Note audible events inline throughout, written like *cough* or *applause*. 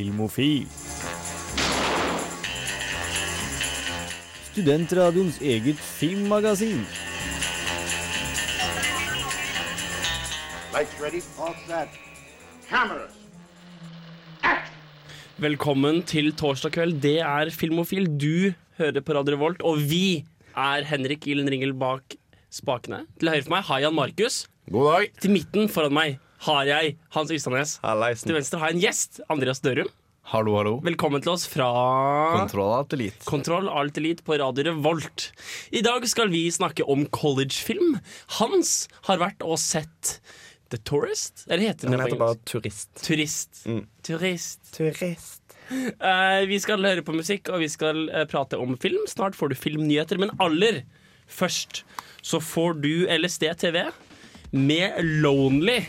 Filmofil. Studentradioens eget filmmagasin. Lights ready, all set. Cameras. Velkommen til torsdag kveld. Det er Filmofil. Du hører på Radio Revolt, og vi er Henrik Ilen Ringel bak spakene. Til høyre for meg Hayan Markus. God dag. Til midten foran meg har jeg Hans Ystadnes. Til venstre har jeg en gjest, Andreas Dørum. Hallo, hallo. Velkommen til oss fra Kontroll alt elite. Kontroll Alt Elite på Radio Revolt. I dag skal vi snakke om collegefilm. Hans har vært og sett The Tourist? Eller heter den Den heter bare? Turist. Turist. Mm. Turist. Turist. Uh, vi skal høre på musikk, og vi skal uh, prate om film. Snart får du filmnyheter, men aller først så får du LSD TV med Lonely.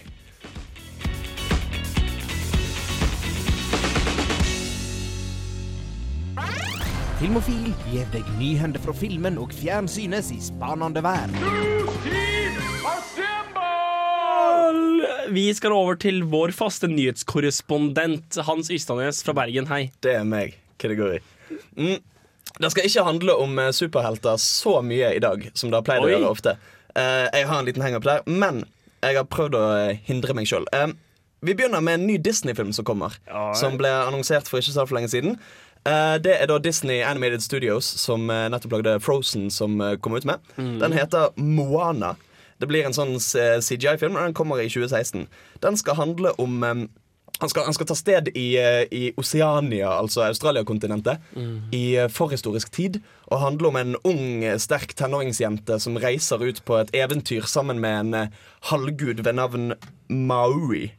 Filmofil gir deg nyhender fra filmen og fjernsynets i spanende vær. Vi skal over til vår faste nyhetskorrespondent Hans Ystadnes fra Bergen. Hei. Det er meg. Hva det går i. Mm. Det skal ikke handle om eh, superhelter så mye i dag som det har pleid å gjøre ofte. Eh, jeg har en liten hangup der, men jeg har prøvd å eh, hindre meg sjøl. vi begynner med en ny Disney-film som kommer. Ja. Som ble annonsert for ikke så lenge siden. Eh, det er da Disney Animated Studios som eh, nettopp lagde Frozen, som eh, kom ut med. Den heter Moana. Det blir en sånn CGI-film, og den kommer i 2016. Den skal handle om han skal, han skal ta sted i, i Oceania, altså Australia-kontinentet, i eh, forhistorisk tid. Og handle om en ung, sterk tenåringsjente som reiser ut på et eventyr sammen med en halvgud ved navn Maui.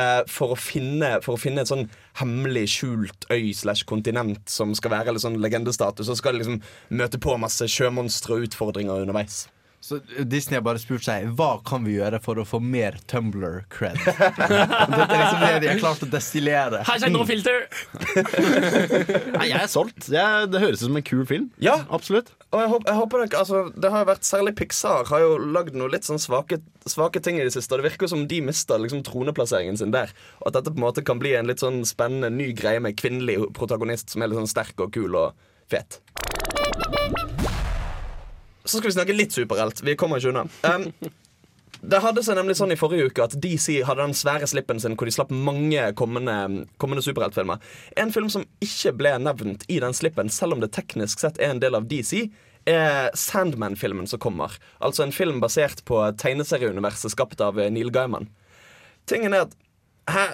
Eh, for, å finne, for å finne et sånn hemmelig skjult øy slash kontinent som skal være litt sånn legendestatus. Og så skal de liksom møte på masse sjømonstre og utfordringer underveis. Så Disney har bare spurt seg hva kan vi gjøre for å få mer Tumblr-cred. *laughs* Dette er liksom det de har klart å destillere. Hashtag no filter. *laughs* Nei, jeg er solgt. Jeg, det høres ut som en kul film. Ja, Absolutt. Og jeg håper, jeg håper det, altså, det har jo vært Særlig Pixar har jo lagd noe litt sånn svake, svake ting i det siste. Og det virker som de mister liksom troneplasseringen sin der. Og at dette på en måte kan bli en litt sånn spennende ny greie med kvinnelig protagonist som er litt sånn sterk og kul og fet. Så skal vi snakke litt superhelt. Vi kommer ikke unna. Um, det hadde seg nemlig sånn i forrige uke at DC hadde den svære slippen sin hvor de slapp mange kommende, kommende superheltfilmer. En film som ikke ble nevnt i den slippen, selv om det teknisk sett er en del av DC, er Sandman-filmen som kommer. Altså en film basert på tegneserieuniverset skapt av Neil Gaiman. Tingen er at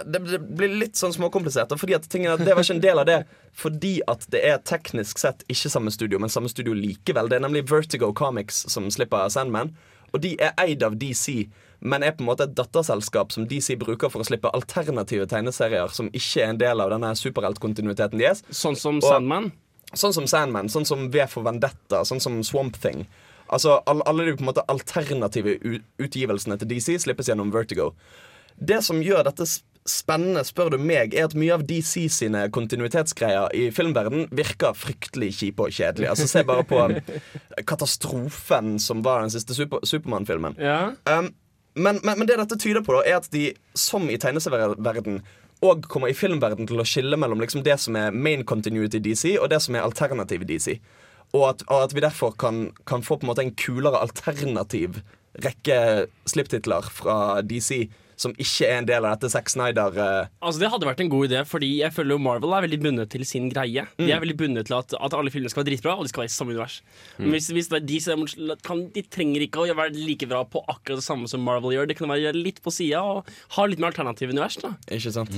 det, det blir litt sånn småkomplisert. Fordi at tingen er Det var ikke en del av det fordi at det er teknisk sett ikke samme studio, men samme studio likevel. Det er nemlig Vertigo Comics som slipper Sandman. Og de er eid av DC, men er på en måte et datterselskap som DC bruker for å slippe alternative tegneserier som ikke er en del av denne superheltkontinuiteten deres. Sånn som Og- Sandman. Sånn som Sandman, sånn som V for Vendetta, sånn som Swamp Thing. Altså all, Alle de på en måte alternative utgivelsene til DC slippes gjennom Vertigo. Det som gjør dette spennende, spør du meg, er at mye av DC sine kontinuitetsgreier i filmverden virker fryktelig kjipe og kjedelige. Altså Se bare på katastrofen som var den siste super Supermann-filmen. Ja. Um, men, men, men det dette tyder på, da er at de, som i tegneserieverden, og kommer i filmverden til å skille mellom liksom det som er main continuity DC, og det som er alternativ DC. Og at, og at vi derfor kan, kan få på en måte en kulere alternativ rekke slipptitler fra DC som ikke er en del av dette Zack Snyder uh... Altså Det hadde vært en god idé, Fordi jeg føler jo Marvel er veldig bundet til sin greie. De er veldig bundet til at, at alle filmene skal være dritbra, og de skal være i samme univers. Men hvis, hvis de, kan, de trenger ikke å være like bra på akkurat det samme som Marvel gjør. Det kan være litt på sida og ha litt mer alternative univers. da Ikke sant?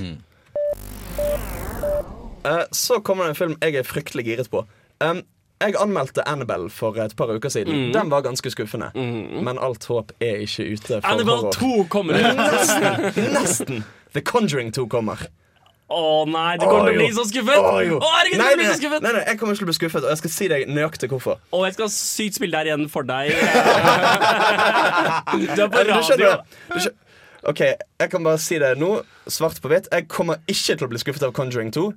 Eh, så kommer det en film jeg er fryktelig giret på. Um, jeg anmeldte Annabelle for et par uker siden. Den var ganske skuffende. Men alt håp er ikke ute for Annabelle horror. 2 kommer! Nesten! Nesten! The Conjuring 2 kommer. Å nei, du kommer oh, til å bli så skuffet! Oh, jo. herregud, nei, så skuffet! nei, nei, jeg kommer ikke til å bli skuffet, og jeg skal si deg nøyaktig hvorfor. Og jeg skal sykt spille der igjen for deg. *laughs* Du er på radio. OK, jeg kan bare si det nå, svart på hvitt. Jeg kommer ikke til å bli skuffet av Conjuring 2.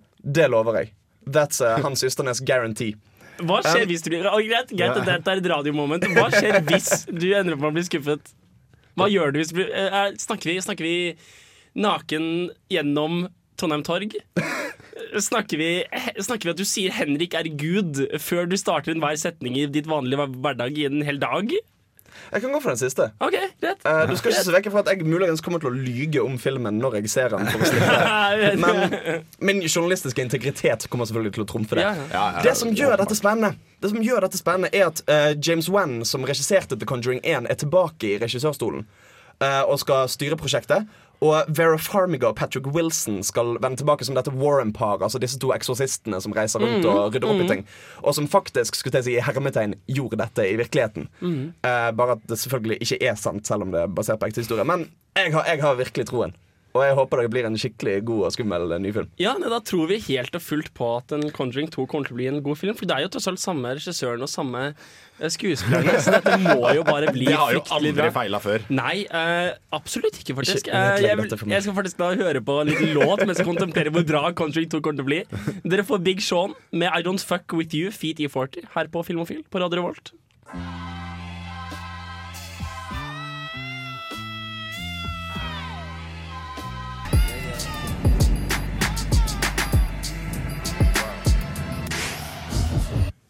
Det lover jeg. That's uh, Hans Ysternes guarantee. Hva skjer hvis du blir Greit, greit at dette er et radiomoment. Hva skjer hvis du ender opp med å bli skuffet? Hva gjør du hvis du blir eh, Snakker vi, snakker vi naken gjennom Trondheim Torg? snakker vi, snakker vi at du sier 'Henrik er Gud' før du starter enhver setning i ditt vanlige hverdag i en hel dag? Jeg kan gå for den siste. OK, greit. uh, du skal ikke se vekk fra at jeg muligens kommer til å lyge om filmen når jeg ser den. For å. *laughs* Men min journalistiske integritet kommer selvfølgelig til å trumfe det. Ja, Det som gjør dette spennende Det som gjør dette spennende er at uh, James Wan, som regisserte The Conjuring 1, er tilbake i regissørstolen uh, og skal styre prosjektet. Og Vera Farmiga og Patrick Wilson skal vende tilbake som dette Warren-paret. Altså disse to eksorsistene som reiser rundt og rydder opp i ting. Og som faktisk skulle jeg si, i hermetegn gjorde dette i virkeligheten. Eh, bare at det selvfølgelig ikke er sant, selv om det er basert på ekte historie. Men jeg har, jeg har virkelig troen. Og jeg håper det blir en skikkelig god og skummel eh, ny film. Ja, nei, Da tror vi helt og fullt på at en Conjuring 2 kommer til å bli en god film. For det er jo tross alt samme regissøren og samme eh, skuespillerne, så dette må jo bare bli *laughs* De har jo aldri bra. feila før. Nei, uh, absolutt ikke, faktisk. Ikke Eh, ødelegg jeg, vil- jeg skal faktisk da høre på en liten låt mens jeg kontemplerer hvor bra Conjuring 2 kommer til å bli. Dere får Big Sean med I Don't Fuck With You, Feet E40, her på Filmofil på Radio Revolt.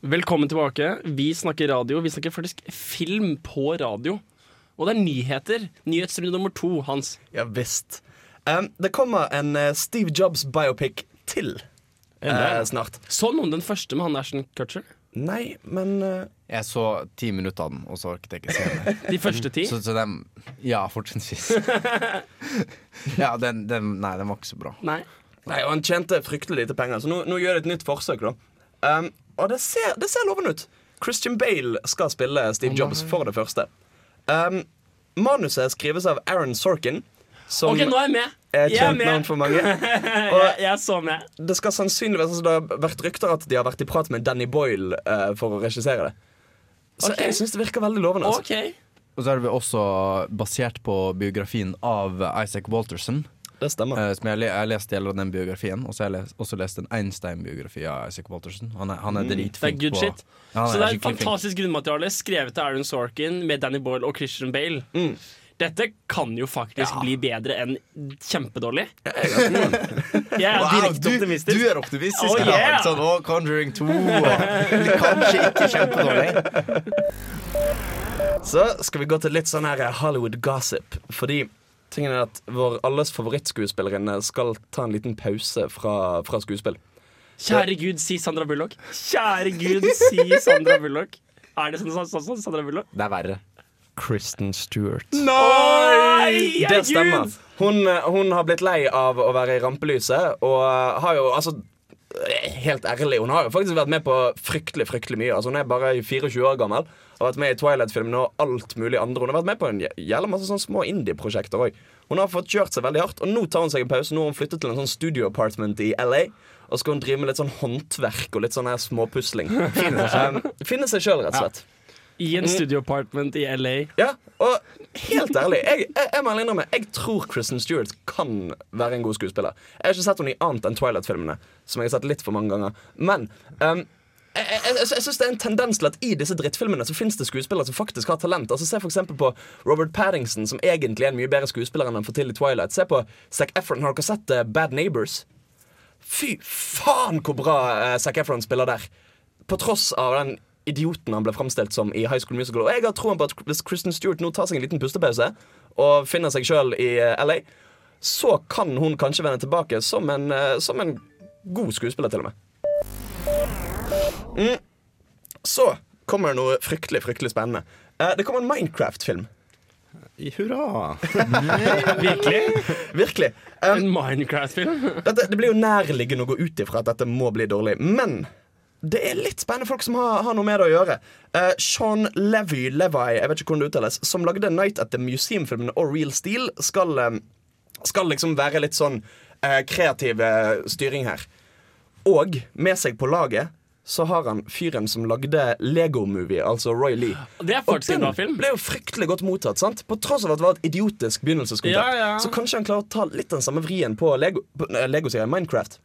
Velkommen tilbake. Vi snakker radio. Vi snakker faktisk film på radio. Og det er nyheter. Nyhetsrunde nummer to, Hans. Ja visst. Um, det kommer en uh, Steve Jobs biopic til uh, snart. Så noen den første med han Ashton Cutcher? Nei, men uh, Jeg så ti minutter av den, og så orket jeg ikke se den. *laughs* De første ti? Så, så den Ja, fortrinnsvis. *laughs* ja, den, den Nei, den var ikke så bra. Nei. Nei, og han tjente fryktelig lite penger, så nå, nå gjør jeg et nytt forsøk. da um, Og det ser, det ser lovende ut. Christian Bale skal spille Steve Jobs for det første. Um, manuset skrives av Aaron Sorkin, som OK, nå er jeg med. er Jeg er kjent navn med. for mange. *laughs* Jeg, jeg så med. Det skal sannsynligvis altså, Det har vært rykter at de har vært i prat med Danny Boyle eh, for å regissere det. Så Ok. jeg syns det virker veldig lovende. Altså. OK. Og så er det også basert på biografien av Isaac Walterson. Det stemmer. Uh, som jeg, jeg har lest deler av den biografien, og så har jeg lest, også lest en Einstein-biografi av Isaac Walterson. Han er, han er Det er dritflink good på. Ja, Så det er fantastisk grunnmateriale skrevet av Aaron Sorkin med Danny Boyle og Christian Bale. Mm. Dette kan jo faktisk bli bedre enn kjempedårlig. Jeg er direkte optimistisk. du er optimistisk Oh, yeah! Sånn, oh, Conjuring 2 og Kanskje ikke kjempedårlig. Så skal vi gå til litt sånn her Hollywood gossip. Fordi tingen er at vår alles favorittskuespillerinne skal ta en liten pause fra, fra skuespill. Kjære Gud, si Sandra Bullock. Kjære Gud, si Sandra Bullock. Er det sånn, sånn, sånn, sånn Sandra Bullock? Det er verre. Kristen Stewart. Nei! Det stemmer. Hun, hun har blitt lei av å være i rampelyset, og har jo altså Helt ærlig, hun har jo faktisk vært med på fryktelig fryktelig mye. Altså Hun er bare 24 år gammel. Har vært med i Twilight-filmene og alt mulig andre. Hun har vært med på en jæ- jævla masse sånne små indie-prosjekter òg. Hun har fått kjørt seg veldig hardt, og nå tar hun seg en pause. Nå har hun flyttet til en sånn studio apartment i LA. Og skal hun drive med litt sånn håndverk og litt sånn her småpusling. Finne seg, Finne sjøl, rett og slett. I en studio apartment i LA. Ja, og helt ærlig, jeg, jeg, jeg må innrømme Jeg tror Kristen Stewart kan være en god skuespiller. Jeg har ikke sett henne i annet enn Twilight-filmene, som jeg har sett litt for mange ganger. Men um, jeg, jeg, jeg, jeg synes det er en tendens til at i disse drittfilmene så finnes det skuespillere som faktisk har talent. Altså Se eksempel på Robert Paddington, som egentlig er en mye bedre skuespiller enn han får til i Twilight. Se på Zac Efron. Har dere sett eh, Bad Neighbors? Fy faen hvor bra uh, Zac Efron spiller der. På tross av den idioten han ble framstilt som i High School Musical. Og jeg har troen på at hvis Kristen Stewart nå tar seg en liten pustepause og finner seg sjøl i eh, LA, så kan hun kanskje vende tilbake som en, eh, som en god skuespiller, til og med. Mm. Så kommer det noe fryktelig, fryktelig spennende. Eh, det kommer en Minecraft-film. Hurra. *laughs* Virkelig? Virkelig. Um, En Minecraft-film? det blir jo nærliggende å gå ut ifra at dette må bli dårlig. Men det er litt spennende folk som har, har noe med det å gjøre. Uh, Sean Levy, Levi, jeg vet ikke hvordan det uttales, som lagde Night at the Museum-filmene og Real Steel, skal, eh, skal liksom være litt sånn uh, kreativ styring her. Og med seg på laget så har han fyren som lagde Lego Movie, altså Roy Lee. Det er faktisk en bra film. ble jo fryktelig godt mottatt. sant? På tross av at det var et idiotisk begynnelseskontakt. Ja, ja. Så kanskje han klarer å ta litt den samme vrien på Lego, på, eh, Lego Minecraft.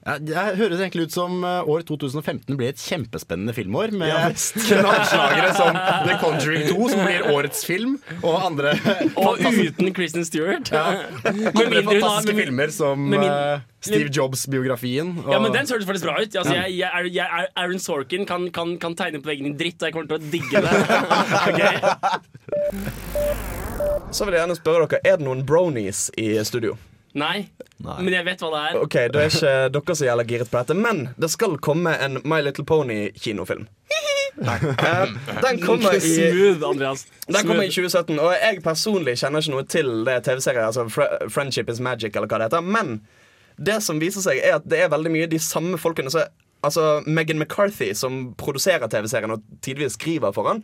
Ja, det høres egentlig ut som eh, år 2015 blir et kjempespennende filmår. Med knallslagere *laughs* som The Conjuring 2, som blir årets film, og andre, *laughs* Og uten Kristen Stewart. Ja. andre mindre har- fantastiske med- filmer som min- eh, Steve Jobs-biografien. og- Ja, men Den høres faktisk bra ut. Altså, jeg, jeg, jeg, Aaron Sorkin kan, kan, kan tegne på veggen din dritt, og jeg kommer til å digge det. *laughs* okay. Så vil jeg gjerne spørre dere Er det noen bronies i studio? Nei. men jeg vet hva det er. Ok, Det er ikke *laughs* dere som gjelder giret på dette. Men det skal komme en My Little Pony-kinofilm. Eh, den *laughs* kommer i Smooth, Andreas. Den kommer i 2017, og jeg personlig kjenner ikke noe til det TV-serien. Altså Friendship is Magic, eller hva det heter. Men det som viser seg, er at det er veldig mye de samme folkene. Så, altså Megan McCarthy, som produserer TV-serien og tidvis skriver for han,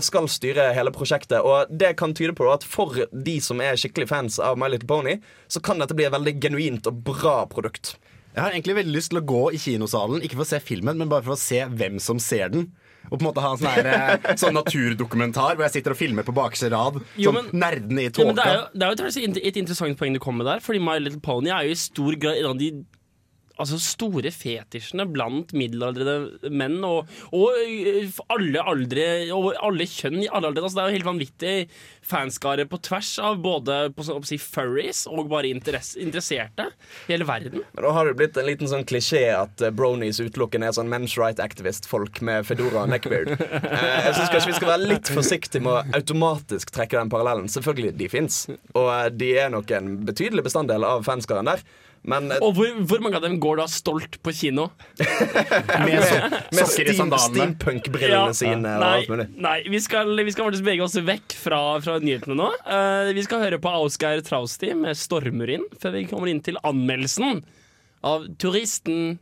skal styre hele prosjektet. Og det kan tyde på at for de som er skikkelig fans av My Little Pony, så kan dette bli et veldig genuint og bra produkt. Jeg har egentlig veldig lyst til å gå i kinosalen, ikke for å se filmen, men bare for å se hvem som ser den. Og på en måte ha en sånn, her, eh, sånn naturdokumentar hvor jeg sitter og filmer på bakerste rad. Jo, Sånn nerdene i Ja, det er jo, det er jo et, et interessant poeng du kommer med der, fordi My Little Pony er jo i stor grad en av de altså, store fetisjene blant middelaldrende menn, og, og øh, alle aldre og alle kjønn i alle aldre. Altså, det er jo helt vanvittig fanskare på tvers av både på, på si, furries og bare interesserte i hele verden. Men da har det blitt en liten sånn klisjé at eh, bronies utelukkende er sånn men's right activist-folk med fedora og neckbeard. *laughs* Eh, jeg synes kanskje vi skal være litt forsiktige med å automatisk trekke den parallellen. Selvfølgelig, de fins, og eh, de er nok en betydelig bestanddel av fanskaren der. Men eh, Og hvor, hvor mange av dem går da stolt på kino? *laughs* Med, so med steam, sandalene. steampunk-brillene sine og nei, nei vi, skal, vi skal bevege oss vekk fra, fra nyhetene nå. Uh, vi skal høre på Ausgeir Trausti med 'Stormer inn', før vi kommer inn til anmeldelsen av 'Turisten'.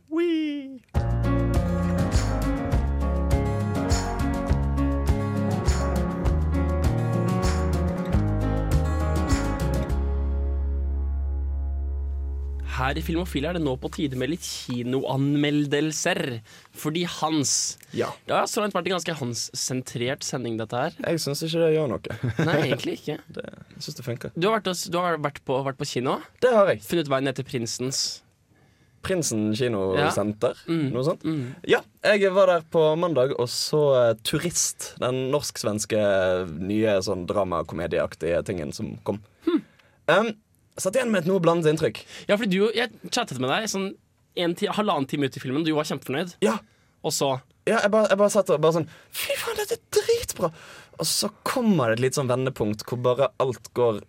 Her i Filmofil er det nå på tide med litt kinoanmeldelser. Fordi Hans Ja. Det har så langt vært en ganske Hans-sentrert sending, dette her. Jeg syns ikke det gjør noe. Nei, egentlig ikke. *laughs* Jeg synes det funker. Du har vært, hos- du har vært, på, vært på kino. Det har jeg. Funnet veien ned til Prinsens. Prinsen kinosenter. Mm. Noe sånt. Ja, jeg var der på mandag og så eh, Turist. Den norsk-svenske nye sånn dramakomedieaktige tingen som kom. Um, satt igjen med et noe blandet inntrykk. Ja, fordi du, Jeg chattet med deg sånn en ti, halvannen time ut i filmen. Du var kjempefornøyd. Ja, Og så ja jeg, bare, jeg bare satt og bare sånn Fy faen, dette er dritbra! Og så kommer det et litt sånn vendepunkt hvor bare alt går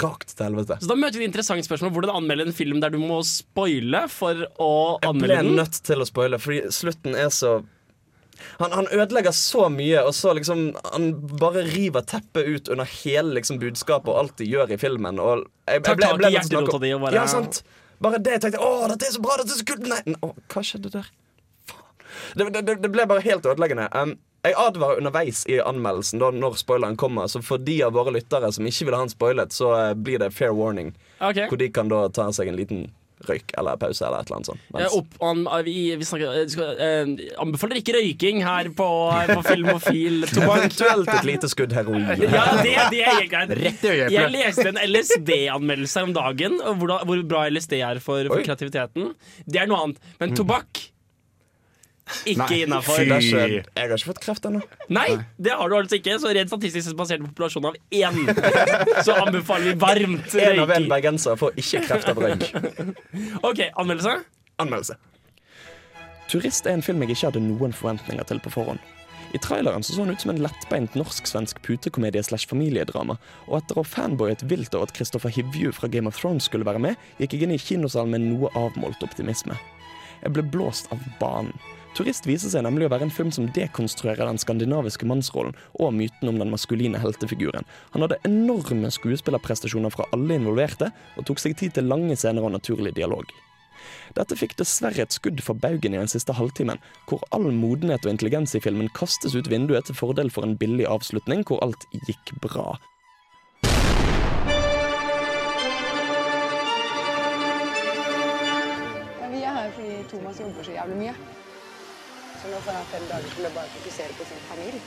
rakt til helvete. Så da møter vi et interessant spørsmål. Hvordan anmelde en film der du må spoile for å anmelde den. Jeg ble nødt til å spoile, fordi slutten er så han, han ødelegger så mye, og så liksom Han bare river teppet ut under hele liksom budskapet og alt de gjør i filmen. Og jeg, jeg ble, tak i ble di og bare- Ja, sant. Bare det jeg tenkte Å, dette er så bra, dette er så kult! Nei, å, hva skjedde der? Faen. Det, det, det, ble bare helt ødeleggende. Um, jeg advarer underveis i anmeldelsen da når spoileren kommer, så for de av våre lyttere som ikke vil ha den spoilet, så eh, blir det fair warning. Okay. Hvor de kan da ta seg en liten røyk eller pause eller et eller annet sånt. Eh, opp, an, eh, vi, vi snakker, eh, skal, eh, anbefaler ikke røyking her på, på Filmofil. *laughs* Eventuelt et lite skudd heroin. *laughs* Ja, det, det er helt greit. *laughs* Rett i Jeg leste en LSD-anmeldelse om dagen, og hvor, hvor bra LSD er for, for kreativiteten. Det er noe annet. Men tobakk ikke innafor. jeg har ikke fått kreft ennå. Nei, det har du altså ikke. Så rent statistisk basert på populasjonen av én, *laughs* så anbefaler vi varmt En av en bergenser får ikke kreft av røyk. *laughs* OK, anmeldelse. Anmeldelse. Turist er en film jeg ikke hadde noen forventninger til på forhånd. I traileren så, så han ut som en lettbeint norsk-svensk putekomedie slash familiedrama, og etter å ha fanboyet vilt over at Kristoffer Hivju fra Game of Thrones skulle være med, gikk jeg inn i kinosalen med noe avmålt optimisme. Jeg ble blåst av banen. Turist viser seg nemlig å være en film som dekonstruerer den skandinaviske mannsrollen og myten om den maskuline heltefiguren. Han hadde enorme skuespillerprestasjoner fra alle involverte, og tok seg tid til lange scener og naturlig dialog. Dette fikk dessverre et skudd for baugen i den siste halvtimen, hvor all modenhet og intelligens i filmen kastes ut vinduet til fordel for en billig avslutning hvor alt gikk bra. Vi er her fordi Thomas jobber så jævlig mye. Så nå får han fem dager til å bare fokusere på sin familie.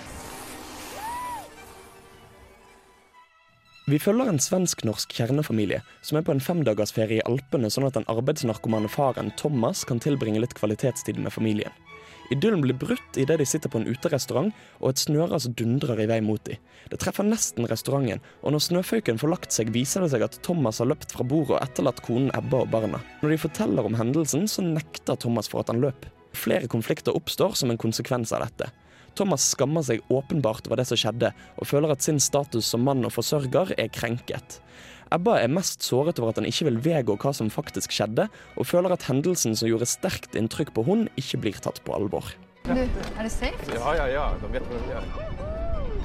Vi følger en svensk-norsk kjernefamilie som er på en femdagersferie i Alpene, sånn at den arbeidsnarkomane faren Thomas kan tilbringe litt kvalitetstid med familien. Idyllen blir brutt idet de sitter på en uterestaurant, og et snøras dundrer i vei mot dem. Det treffer nesten restauranten, og når snøføyken får lagt seg, viser det seg at Thomas har løpt fra bordet og etterlatt konen Ebba og barna. Når de forteller om hendelsen, så nekter Thomas for at han løp. Flere konflikter oppstår som en konsekvens av dette. Thomas skammer seg åpenbart over det som skjedde, og føler at sin status som mann og forsørger er krenket. Ebba er mest såret over at han ikke vil vedgå hva som faktisk skjedde, og føler at hendelsen som gjorde sterkt inntrykk på hun, ikke blir tatt på alvor. Du, er det safe? Ja, ja, ja. De vet hva de gjør.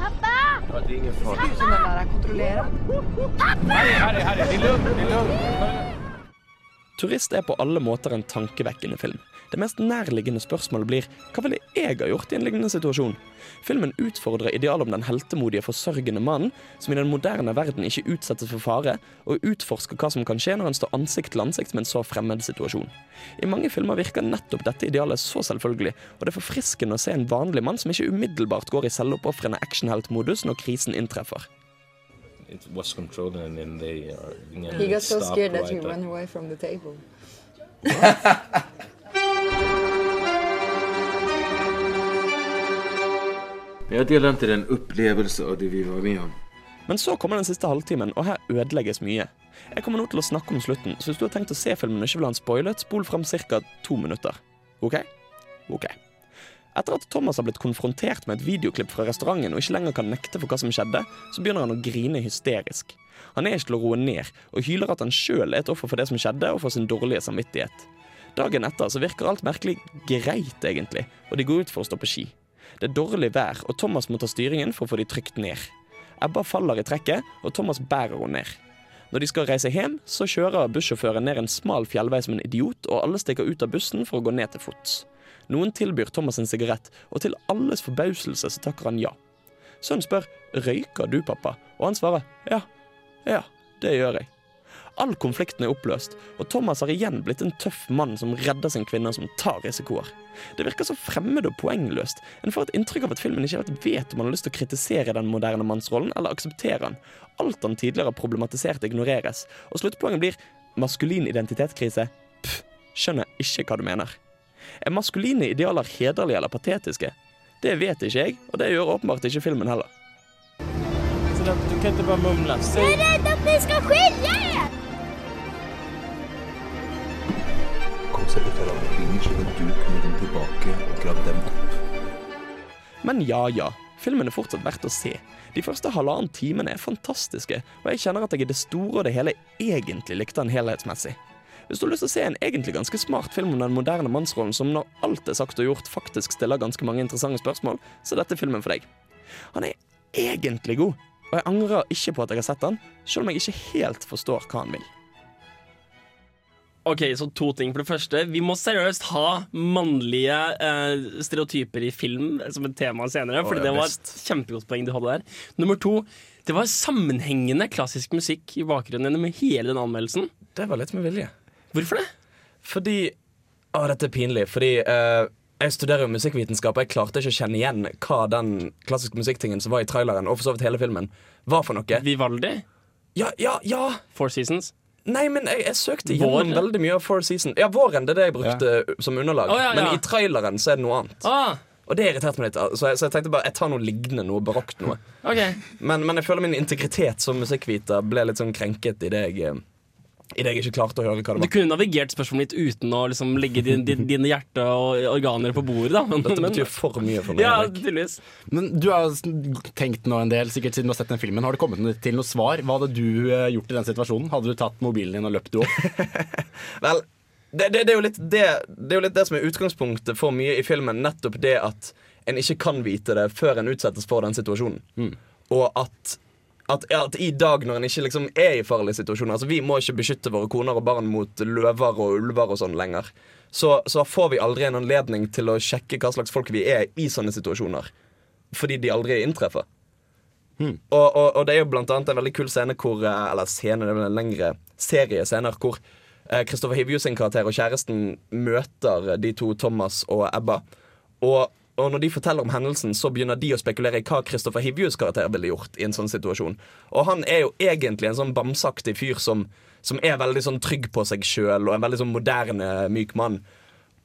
Pappa! Ja, det är ingen fara. Sluta med det lugnt, är lugnt. Turist er på alle måter en tankevekkende film. Det mest nærliggende spørsmålet blir hva ville jeg ha gjort i en lignende situasjon? Filmen utfordrer idealet om den heltemodige, forsørgende mannen som i den moderne verden ikke utsettes for fare, og utforsker hva som kan skje når han står ansikt til ansikt med en så fremmed situasjon. I mange filmer virker nettopp dette idealet så selvfølgelig, og det er forfriskende å se en vanlig mann som ikke umiddelbart går i selvoppofrende actionheltmodus når krisen inntreffer. It was controlled and then they are being He got so scared right that he ran away from the table. *laughs* Men deler den til den opplevelsen av det vi var med om. Men så kommer den siste halvtimen, og her ødelegges mye. Jeg kommer nå til å snakke om slutten, så hvis du har tenkt å se filmen og ikke vil ha den spoilet, spol fram ca. to minutter. OK? OK. Etter at Thomas har blitt konfrontert med et videoklipp fra restauranten og ikke lenger kan nekte for hva som skjedde, så begynner han å grine hysterisk. Han er ikke til å roe ned, og hyler at han sjøl er et offer for det som skjedde, og for sin dårlige samvittighet. Dagen etter så virker alt merkelig greit, egentlig, og de går ut for å stå på ski. Det er dårlig vær, og Thomas må ta styringen for å få de trygt ned. Ebba faller i trekket, og Thomas bærer henne ned. Når de skal reise hjem, så kjører bussjåføren ned en smal fjellvei som en idiot, og alle stikker ut av bussen for å gå ned til fots. Noen tilbyr Thomas en sigarett, og til alles forbauselse så takker han ja. Sønnen spør 'Røyker du, pappa?' og han svarer 'Ja, ja, det gjør jeg'. All konflikten er oppløst, og Thomas har igjen blitt en tøff mann som redder sin kvinne, som tar risikoer. Det virker så fremmed og poengløst. En får et inntrykk av at filmen ikke helt vet om han har lyst til å kritisere den moderne mannsrollen, eller akseptere han. Alt han tidligere har problematisert, ignoreres. Og sluttpoenget blir maskulin identitetskrise. Pff, skjønner ikke hva du mener. Er maskuline idealer hederlige eller patetiske? Det vet ikke jeg, og det gjør åpenbart ikke filmen heller. Du kan ikke bare mumle. Jeg er redd at vi skal ska dem tilbake og dem opp. Men ja ja, filmen er fortsatt verdt å se. De første halvannen timene er fantastiske, og jeg kjenner at jeg i det store og det hele egentlig likte den helhetsmessig. Hvis du har lyst til å se en egentlig ganske smart film om den moderne mannsrollen som når alt er sagt og gjort faktisk stiller ganske mange interessante spørsmål, så er dette filmen for deg. Han er egentlig god, og jeg angrer ikke på at jeg har sett den, selv om jeg ikke helt forstår hva han vil. Ok, så to ting. For det første, vi må seriøst ha mannlige eh, stereotyper i film som et tema senere. For ja, det var et kjempegodt poeng du hadde der. Nummer to, det var sammenhengende klassisk musikk i bakgrunnen gjennom hele den anmeldelsen. Det var litt med vilje. Hvorfor det? Fordi Å, dette er pinlig. Fordi eh, jeg studerer jo musikkvitenskap, og jeg klarte ikke å kjenne igjen hva den klassiske musikktingen som var i traileren, og for så vidt hele filmen, var for noe. Vivaldi? Ja, ja, ja! Four Seasons? Nei, men jeg, jeg søkte gjennom veldig mye av Four Seasons. Ja, Våren det er det jeg brukte som underlag. Oh, ja, ja. Men i traileren så er det noe annet. Ah, Og det irriterte meg litt. Så jeg, så jeg tenkte bare jeg tar noe lignende, noe barokt noe. Okay. Men, men jeg føler min integritet som musikkviter ble litt sånn krenket idet jeg, eh, i det jeg ikke klarte å høre hva det var. Du kunne navigert spørsmålet litt uten å liksom legge din, din, dine hjerte og organer på bordet, da. Men, Dette betyr for mye for meg. Ja, tydeligvis. Men du har tenkt nå en del, sikkert siden du har sett den filmen. Har det kommet til noe svar? Hva hadde du eh, gjort i den situasjonen? Hadde du tatt mobilen din og løpt du opp? *laughs* Vel, det, det, det, er jo litt det, det er jo litt det som er utgangspunktet for mye i filmen. Nettopp det at en ikke kan vite det før en utsettes for den situasjonen. Og at, at, at i dag når en ikke liksom er i farlige situasjoner Altså Vi må ikke beskytte våre koner og barn mot løver og ulver og sånn lenger. Så, så får vi aldri en anledning til å sjekke hva slags folk vi er i sånne situasjoner. Fordi de aldri inntreffer. Og, og, og det er jo blant annet en veldig kul scene hvor eh, Eller scene, det er vel en lengre serie scener hvor eh, Kristoffer Hivju sin karakter og kjæresten møter de to, Thomas og Ebba. Og, og når de forteller om hendelsen, så begynner de å spekulere i hva Kristoffer Hivjus karakter ville gjort i en sånn situasjon. Og han er jo egentlig en sånn bamseaktig fyr som, som er veldig sånn trygg på seg sjøl og en veldig sånn moderne, myk mann.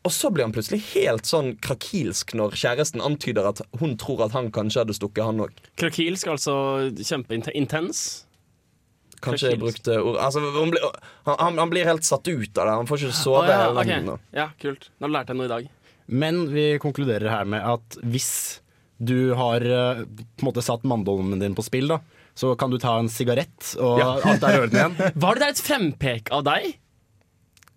Og så blir han plutselig helt sånn krakilsk når kjæresten antyder at hun tror at han kanskje hadde stukket han òg. Krakilsk, altså kjempeintens. Kanskje jeg brukte ord altså, han, blir, han, han- blir helt satt ut av det. Han får ikke sove. Ah, ja, hele ok. natten, og- ja, kult. Nå lærte jeg noe i dag. Men vi konkluderer her med at hvis du har eh, på en måte satt manndommen din på spill, da, så kan du ta en sigarett, og Ja. alt er i orden igjen. *laughs* Var det der et frempek av deg?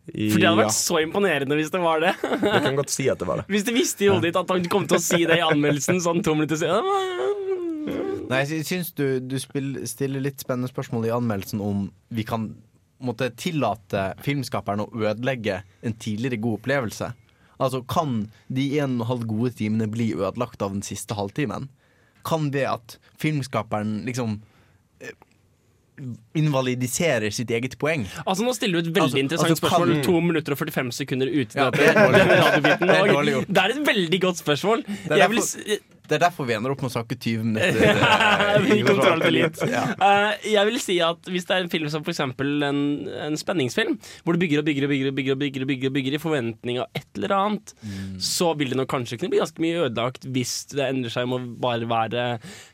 For det hadde vært så imponerende hvis det var det. *laughs* Jeg kan godt si at det var det. Hvis du visste i hodet ditt at han kom til å si det i anmeldelsen sånn to minutter siden. Nei, jeg syns du, du stiller litt spennende spørsmål i anmeldelsen om vi kan måtte tillate filmskaperen å ødelegge en tidligere god opplevelse. Altså, Kan de en og en halv gode timene bli ødelagt av den siste halvtimen? Kan det at filmskaperen liksom eh, invalidiserer sitt eget poeng? Altså Nå stiller du et veldig Altså- interessant altså, kan- spørsmål. To minutter og 45 sekunder uten Ja, det er *laughs* Det er. Det er et veldig godt spørsmål. Det er, Jeg vil det er derfor vi ender opp med å snakke 20 minutter. *laughs* kontroll litt. Ja. Eh, jeg vil si at Hvis det er en film som eksempel en, en spenningsfilm, hvor du bygger og bygger og bygger, og bygger, og bygger, og bygger, og bygger i forventning av et eller annet, så vil det nok kanskje kunne bli ganske mye ødelagt hvis det endrer seg med å bare være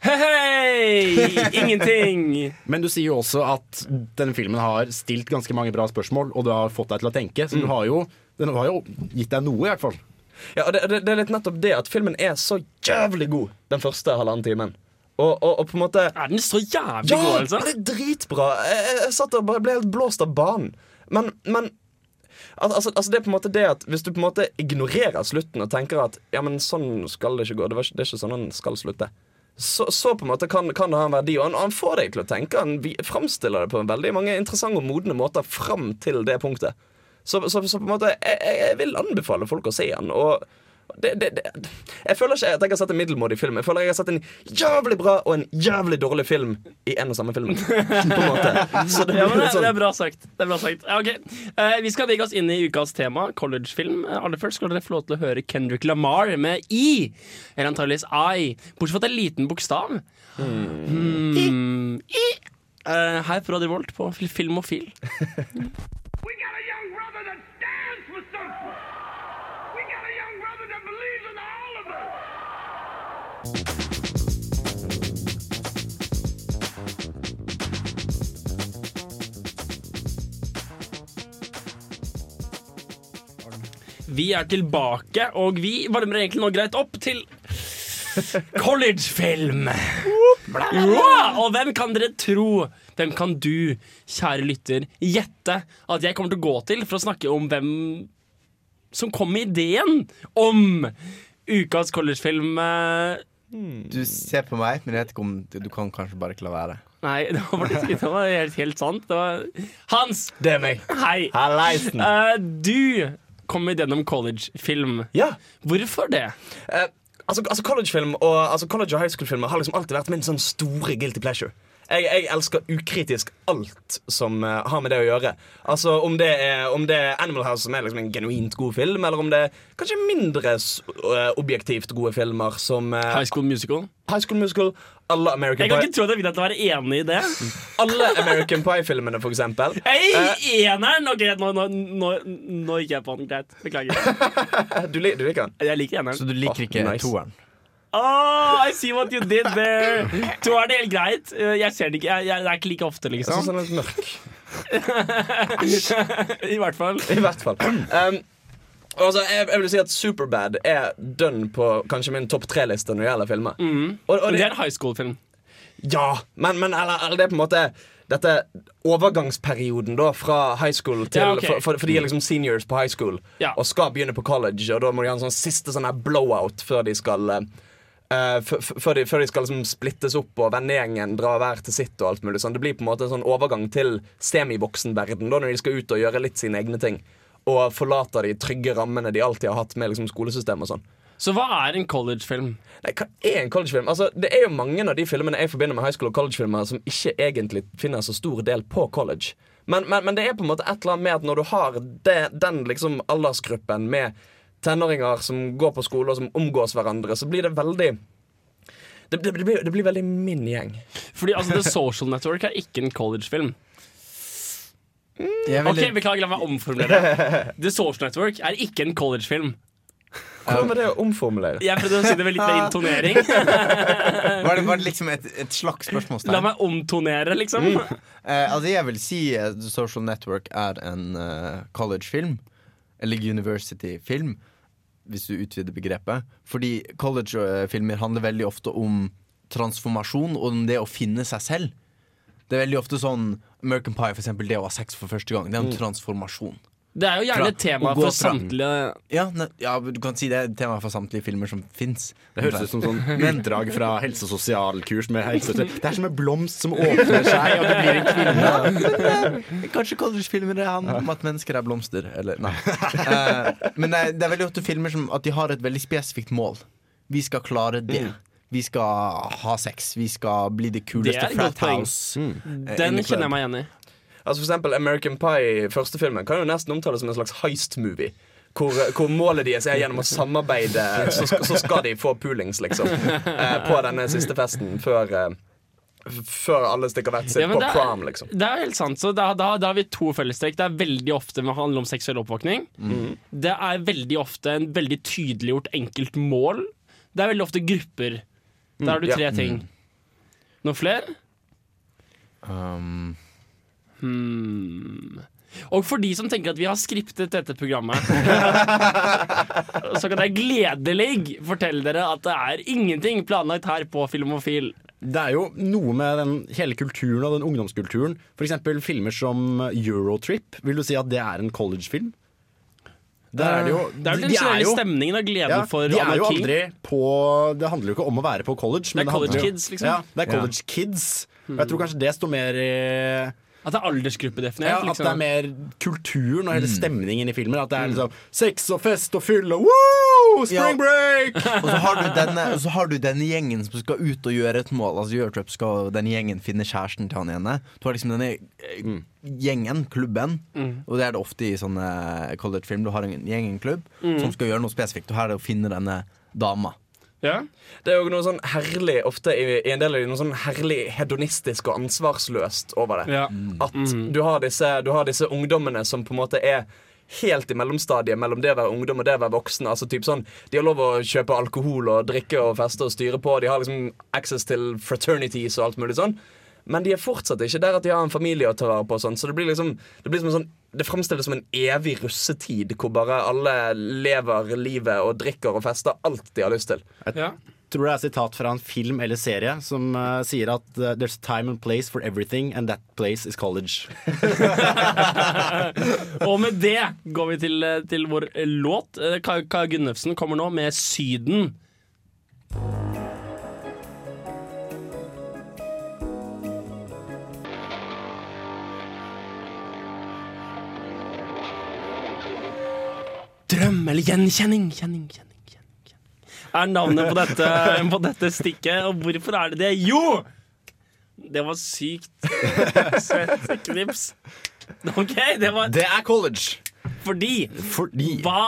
Hei, hei! Ingenting! *laughs* Men du sier jo også at denne filmen har stilt ganske mange bra spørsmål, og det har fått deg til å tenke. Så du har jo, den har jo gitt deg noe, i hvert fall. Ja, og det, det, det er litt nettopp det at filmen er så jævlig god den første halvannen timen. Og, og, og på en måte Er den så jævlig ja, god, altså? Ja, det er dritbra. Jeg, jeg, jeg satt og bare ble helt blåst av banen. Men, men altså, altså det er på en måte det at hvis du på en måte ignorerer slutten og tenker at ja, men sånn skal det ikke gå, det, var det er ikke sånn han skal slutte, så, så på en måte kan, kan det ha en verdi. Og han, han får deg til å tenke. Han framstiller det på en veldig mange interessante og modne måter fram til det punktet. Så, så, så på en måte jeg, jeg vil anbefale folk å se den. Og det, det, det, jeg føler ikke at jeg har sett en middelmådig film. Jeg føler jeg har sett en jævlig bra og en jævlig dårlig film i en og samme film. På en måte. Så det *laughs* Ja, men det, sånn det er bra sagt. Det er bra sagt. Ja, okay. uh, vi skal bevege oss inn i ukas tema, collegefilm. Uh, aller først skal dere få lov til å høre Kendrick Lamar med I. Eller antakeligvis I. Bortsett fra at det er en liten bokstav. Hmm. I. Eh, her på Radio Volt på Fil- Filmofil. *laughs* Vi er tilbake, og vi varmer egentlig nå greit opp til collegefilm. Og hvem kan dere tro, hvem kan du, kjære lytter, gjette at jeg kommer til å gå til for å snakke om hvem som kom med ideen om ukas collegefilm? Du ser på meg, men jeg vet ikke om du, kan kanskje bare ikke la være. Nei, det var, faktisk, det var helt, helt sant. Det var Hans! Det er meg. Hei. Halleisen. Eh, du kom gjennom collegefilm. Ja. Hvorfor det? Eh, altså, altså collegefilm og altså college- og high school-filmer har liksom alltid vært min sånn store guilty pleasure. Jeg, jeg elsker ukritisk alt som uh, har med det å gjøre. Altså Om det er, om det er Animal House, som er liksom en genuint god film, eller om det er kanskje mindre eh, objektivt gode filmer som uh, High School Musical? High School Musical, alle American Jeg kan Pie. ikke tro at jeg vil at du er enig i det. Alle American Pie-filmene, for eksempel. *laughs* Hey, eneren! Ok, nå, nå, nå, nå gikk jeg på den. Greit. Beklager. *laughs* du, lik, du liker den? Jeg liker eneren. Så du liker ikke ikke nice. toeren? Oh, I see what you did there. To er det helt greit. Eh, Jeg ser det ikke. Jeg, jeg, det er ikke like ofte, Jeg synes liksom. den er mørk. *laughs* I hvert fall. I hvert fall. Um, altså, jeg, jeg vil si at Superbad er dønn på kanskje min topp tre-liste når det gjelder filmer. Og, og det det, er en high school-film. ja, men, men eller, eller det er på en måte dette overgangsperioden da fra high school til Ja, okay. for, for, for de er liksom seniors på high school Ja. og skal begynne på college, og da må de ha en sånn siste sånn her blowout før de skal eh, f- før, de, de skal liksom splittes opp og vennegjengen dra hver til sitt. og alt mulig sånn. Det blir på en måte en sånn overgang til semivoksenverden da, når de skal ut og gjøre litt sine egne ting. Og forlater de trygge rammene de alltid har hatt med liksom, skolesystem og sånn. Så hva er en collegefilm? Nei, hva er en collegefilm? Altså, det er jo mange av de filmene jeg forbinder med high school og collegefilmer som ikke egentlig finner så stor del på college. Men, men, men det er på en måte et eller annet med at når du har det, den liksom aldersgruppen med tenåringer som går på skole og som omgås hverandre, så blir det veldig det, det, det, blir, det blir veldig min gjeng. Fordi altså, The Social Network er ikke en collegefilm. Er Ok, Beklager, la meg omformulere. The Social Network er ikke en collegefilm. Hvordan med det å omformulere? Jeg prøvde å si det med litt mer intonering. Var det, var det liksom et, et slags spørsmålstegn? La meg omtonere, liksom. Eh, altså jeg vil si uh, The Social Network er en uh, college-film. Eller university-film, hvis du utvider begrepet. Fordi college-filmer handler veldig ofte om transformasjon og om det å finne seg selv. Det er veldig ofte sånn American Pie, for eksempel, det å ha sex for første gang. Det er en Mm. transformasjon. Det er jo gjerne et tema for samtlige Ja, ne, ja, du kan si det er tema for samtlige filmer som fins. Det høres ut som sånn *laughs* utdrag fra helse- og sosialkurs. Med helse det er som en blomst som åpner seg, og det blir en kvinne. eh, Kanskje collegefilmer han om at mennesker er blomster. Eller, nei. Eh, men det er, det er veldig ofte filmer som at de har et veldig spesifikt mål. Vi skal klare det. Vi skal ha sex. Vi skal bli det Det kuleste er frat house. Mm. eh, Den kjenner jeg meg igjen i. Altså for eksempel American Pie, første filmen, kan jo nesten omtales som en slags heist-movie. Hvor, hvor målet deres er gjennom å samarbeide, så, så skal de få poolings, liksom. Eh, på denne siste festen før eh, Før alle stikker hvert sitt Ja, på er- prom, liksom. Det er helt sant, så da, da, da har vi to fellestrekk. Det er veldig ofte med å handle om seksuell oppvåkning. Mm. Det er veldig ofte en veldig tydeliggjort enkelt mål. Det er veldig ofte grupper. Der har du Mm, tre ja. ting. Noen flere? Um, Hmm. Og for de som tenker at vi har skriptet dette programmet, *laughs* så kan jeg gledelig fortelle dere at det er ingenting planlagt her på Filmofil. Det er jo noe med den hele kulturen og den ungdomskulturen. Eksempel filmer som Eurotrip. Vil du si at det er en collegefilm? Det er det jo Det er jo den de er generelle jo- stemningen og gleden Ja, for de er jo aldri på Det handler jo ikke om å være på college. Det er men college handler kids, liksom. Ja, det er college kids. Og jeg tror kanskje det står mer i At det er aldersgruppedefinert. ja, At liksom. det er mer kulturen og hele Mm. stemningen i filmen. At det er liksom sex og fest og fyll og woo! Spring Ja. break! *laughs* og, så har du denne, og så har du denne gjengen som skal ut og gjøre et mål. Altså Eurotrip skal denne gjengen finne kjæresten til han ene. Du har liksom denne eh, gjengen, klubben. Mm. Og det er det ofte i sånne collegefilm. Du har en gjeng, en klubb, Mm. som skal gjøre noe spesifikt. Og her er det å finne denne dama. Ja. Det er jo noe sånn herlig Ofte i, i en del av de noe sånn herlig hedonistisk og ansvarsløst over det. Ja. At Mhm. du, har disse, du har disse ungdommene som på en måte er helt i mellomstadiet mellom det å være ungdom og det å være voksen. Altså typ sånn, De har lov å kjøpe alkohol og drikke og feste og styre på. De har liksom access til fraternities og alt mulig sånn. Men de er fortsatt ikke der at de har en familie å ta vare på. og Sånn. Så det blir liksom Det, blir som en sånn, det fremstilles som en evig russetid hvor bare alle lever livet og drikker og fester alt de har lyst til. Ja. tror det er sitat fra en film eller serie som uh, sier at eh, There's time and place for everything, and that place is college. *laughs* Og med det går vi til, eh, til vår låt. Kaja Gunnufsen kommer nå med 'Syden'. Drøm eller gjenkjenning, kjenning, kjenning, kjenning, kjenning. Er navnet på dette, *laughs* på dette stikket. Og hvorfor er det det? Jo! Det var sykt *laughs* svett knips. OK, det var Det er college! Fordi, Hva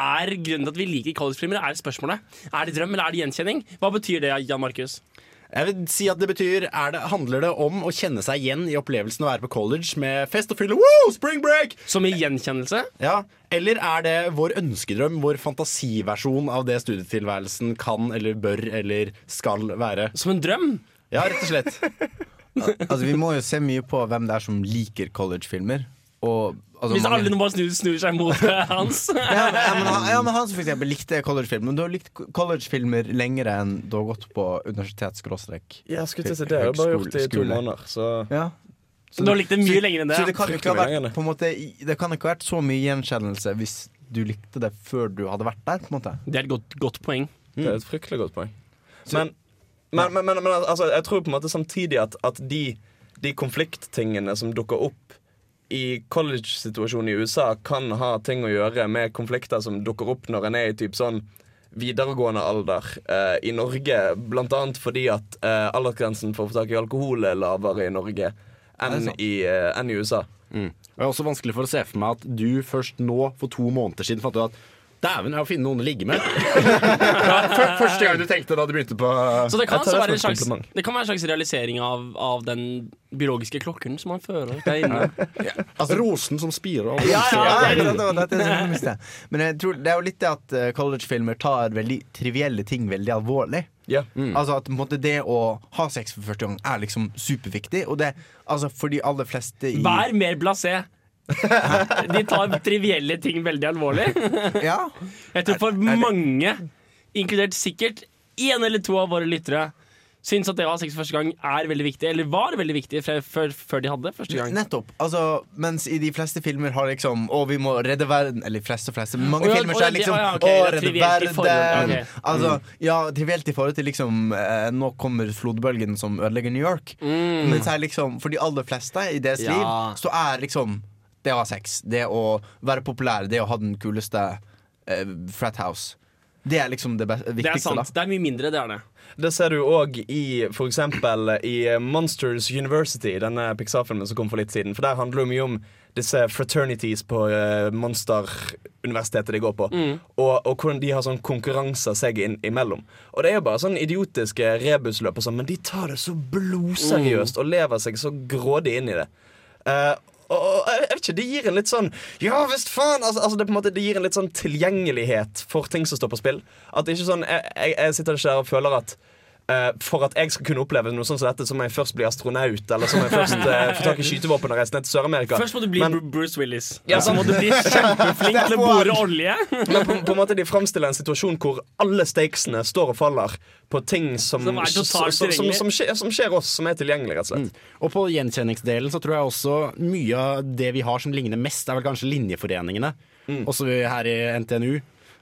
er grunnen til at vi liker collegefilmer? Er det spørsmålet. Er det drøm eller er det gjenkjenning? Hva betyr det, Jan Markus? Jeg vil si at det betyr er det, Handler det om å kjenne seg igjen i opplevelsen å være på college med fest og fylle? Woo! Spring break! Som i gjenkjennelse? Ja, Eller er det vår ønskedrøm, vår fantasiversjon av det studietilværelsen kan eller bør eller skal være? Som en drøm? Ja, rett og slett. *laughs* Altså Vi må jo se mye på hvem det er som liker collegefilmer. Og altså, Hvis mange- alle bare snur, snur seg mot *laughs* hans. ja, men, ja, men, han- ja, men han for eksempel likte collegefilm Men du har likt collegefilmer lenger enn du har gått på universitets-skråstrek. Ja, skulle til å si det. Jeg har bare gjort det i to måneder, så ja. Så du har likt det mye lenger enn det, Så det kan, ikke ha vært, på en måte, det kan ikke ha vært så mye gjenkjennelse hvis du likte det før du hadde vært der. på en måte Det er et godt, godt poeng. Det er et fryktelig godt poeng. Men, men, men, men, men altså, jeg tror på en måte samtidig at, at de, de konflikttingene som dukker opp i college-situasjonen i USA, kan ha ting å gjøre med konflikter som dukker opp når en er i typ sånn videregående alder eh, i Norge. Blant annet fordi at eh, aldersgrensen for å få tak i alkohol er lavere i Norge enn i, eh, enn i USA. Mm. Og Det er også vanskelig for å se for meg at du først nå, for to måneder siden, fant ut at Dæven, jeg må finne noen å ligge med. *laughs* Ja, før- Første gang du tenkte da du begynte på Så det kan, altså være en slags, det kan være en slags realisering av, av den biologiske klokken som man fører der inne. *laughs* Altså, Rosen som spirer. og- Ja, ja. Men jeg tror det er jo litt det at eh, collegefilmer tar veldig trivielle ting veldig alvorlig. Mm. Altså at på en måte det å ha sex for første gang er liksom superviktig. Og det, altså for de aller fleste i Vær mer blasé! *laughs* De tar trivielle ting veldig alvorlig. *laughs* Ja. Jeg tror for mange, inkludert sikkert én eller to av våre lyttere, syns at det å ha sex første gang er veldig viktig, eller var veldig viktig før, før, de hadde første gang. Nettopp. Altså, mens i de fleste filmer har liksom Å, vi må redde verden Eller fleste og fleste. Mange ja, filmer så er liksom å, ja, okay. Å, redde verden. Okay. Altså, Mm. ja, trivielt i forhold til liksom eh, Nå kommer flodbølgen som ødelegger New York. Mm. Men så er liksom for de aller fleste i deres Ja. liv, så er liksom det å ha sex, det å være populær, det å ha den kuleste eh, frat house Det er liksom det viktigste Det er sant. sant. Det er mye mindre, det er det. Det ser du òg i for eksempel i Monsters University, denne Pixar-filmen som kom for litt siden. For der handler det mye om disse fraternities på uh, monsteruniversitetet de går på. Mm. Og, og hvordan de har sånn konkurranser seg inn, imellom. Og det er jo bare sånn idiotiske rebusløp og sånn, men de tar det så blodseriøst Mm. og lever seg så grådig inn i det. Eh, og, og jeg vet ikke, Det gir en litt sånn Ja visst faen! Altså, altså det, måte, det gir en litt sånn tilgjengelighet for ting som står på spill. At det ikke sånn Jeg, jeg, jeg sitter ikke her og føler at for at jeg skal kunne oppleve noe sånn som dette, så må jeg først bli astronaut. Eller så må jeg først uh, få tak i *laughs* skytevåpen og reise ned til Sør-Amerika. Først må du bli Men- Bruce Willis. Ja, så må du bli *laughs* kjempeflink til å bore olje. *laughs* Men på, på en måte de framstiller en situasjon hvor alle stakesene står og faller på ting som, Som som, som, som, skjer, som skjer oss, som er tilgjengelig, rett og slett. Og på gjenkjenningsdelen så tror jeg også mye av det vi har som ligner mest, er vel kanskje linjeforeningene. Også her i NTNU.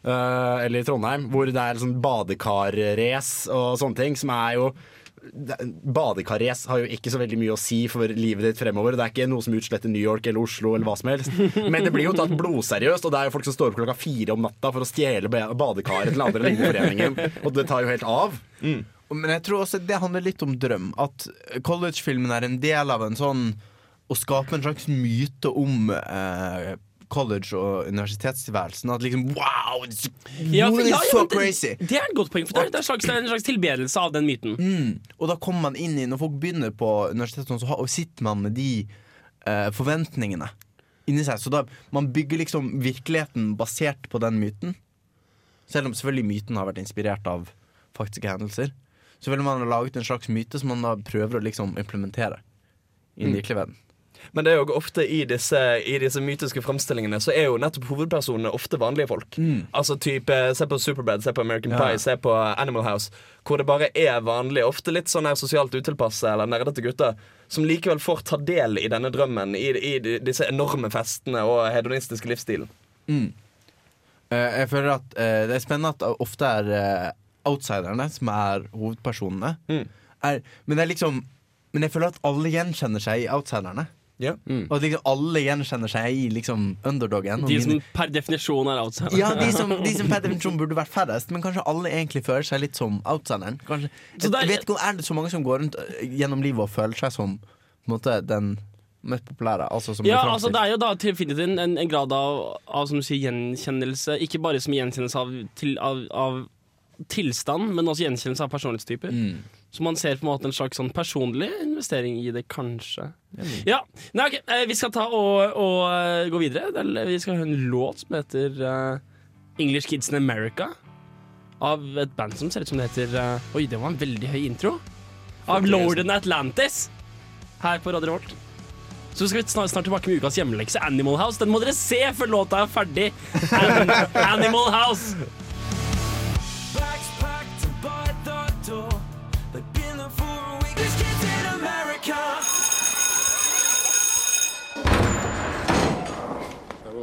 Eh, eller i Trondheim, hvor det er sånn badekarrace og sånne ting, som er jo Badekarrace har jo ikke så veldig mye å si for livet ditt fremover. Det er ikke noe som utsletter New York eller Oslo eller hva som helst. Men det blir jo tatt blodseriøst, og det er jo folk som står opp klokka fire om natta for å stjele badekaret til den andre linjeforeningen, og det tar jo helt av. Men jeg tror også det handler litt om drøm. At collegefilmen er en del av en sånn Å skape en slags myte om eh, college og universitetstilværelsen. At liksom wow! It's, Ja, for- ja, so det- crazy! Det er et godt poeng, for det er, det er, en slags, en slags tilbedelse av den myten. Mm. Og da kommer man inn i Når folk begynner på universitetet, så sitter man med de eh, forventningene inni seg. Så da man bygger liksom virkeligheten basert på den myten. Selv om selvfølgelig myten har vært inspirert av faktiske hendelser. Så vil man ha laget en slags myte som man da prøver å liksom implementere i den Mm. virkelige verden. Men det er jo ofte i disse, i disse mytiske framstillingene så er jo nettopp hovedpersonene ofte vanlige folk. Altså type, Se på Superbad, se på American Ja. Pie, se på Animal House. Hvor det bare er vanlige, ofte litt sånn her sosialt utilpasse eller nerdete gutter som likevel får ta del i denne drømmen, i, i disse enorme festene og hedonistiske livsstilen. Mm. Eh, jeg føler at eh, det er spennende at det ofte er eh, outsiderne som er hovedpersonene. Er, men det liksom Men jeg føler at alle gjenkjenner seg i outsiderne. Og at liksom alle gjenkjenner seg i liksom underdogen. De som mine- per definisjon er outsidere. ja, de som, de som per definisjon burde vært færrest, men kanskje alle egentlig føler seg litt som outsideren. Kanskje, er- jeg vet ikke om Er det så mange som går rundt øh, gjennom livet og føler seg som måte, den mest populære? Altså som Ja, altså? Det er jo da definitivt en, en, en grad av, av som du sier, gjenkjennelse. Ikke bare som gjenkjennelse av, til, av, av tilstand, men også gjenkjennelse av personlighetstyper. Mm. Så man ser på en måte en slags sånn personlig investering i det, kanskje. Ja, Nei, ok, eh, Vi skal ta og, og eh, gå videre. Det er- Vi skal høre en låt som heter eh, English Kids in America. Av et band som ser ut som det heter eh, Oi, det var en veldig høy intro. Av Lorden Atlantis. Her på Radio Revolt. Så skal vi snart, snart tilbake med ukas hjemmelekse, Animal House. Den må dere se før låta er ferdig. *laughs* An Animal House.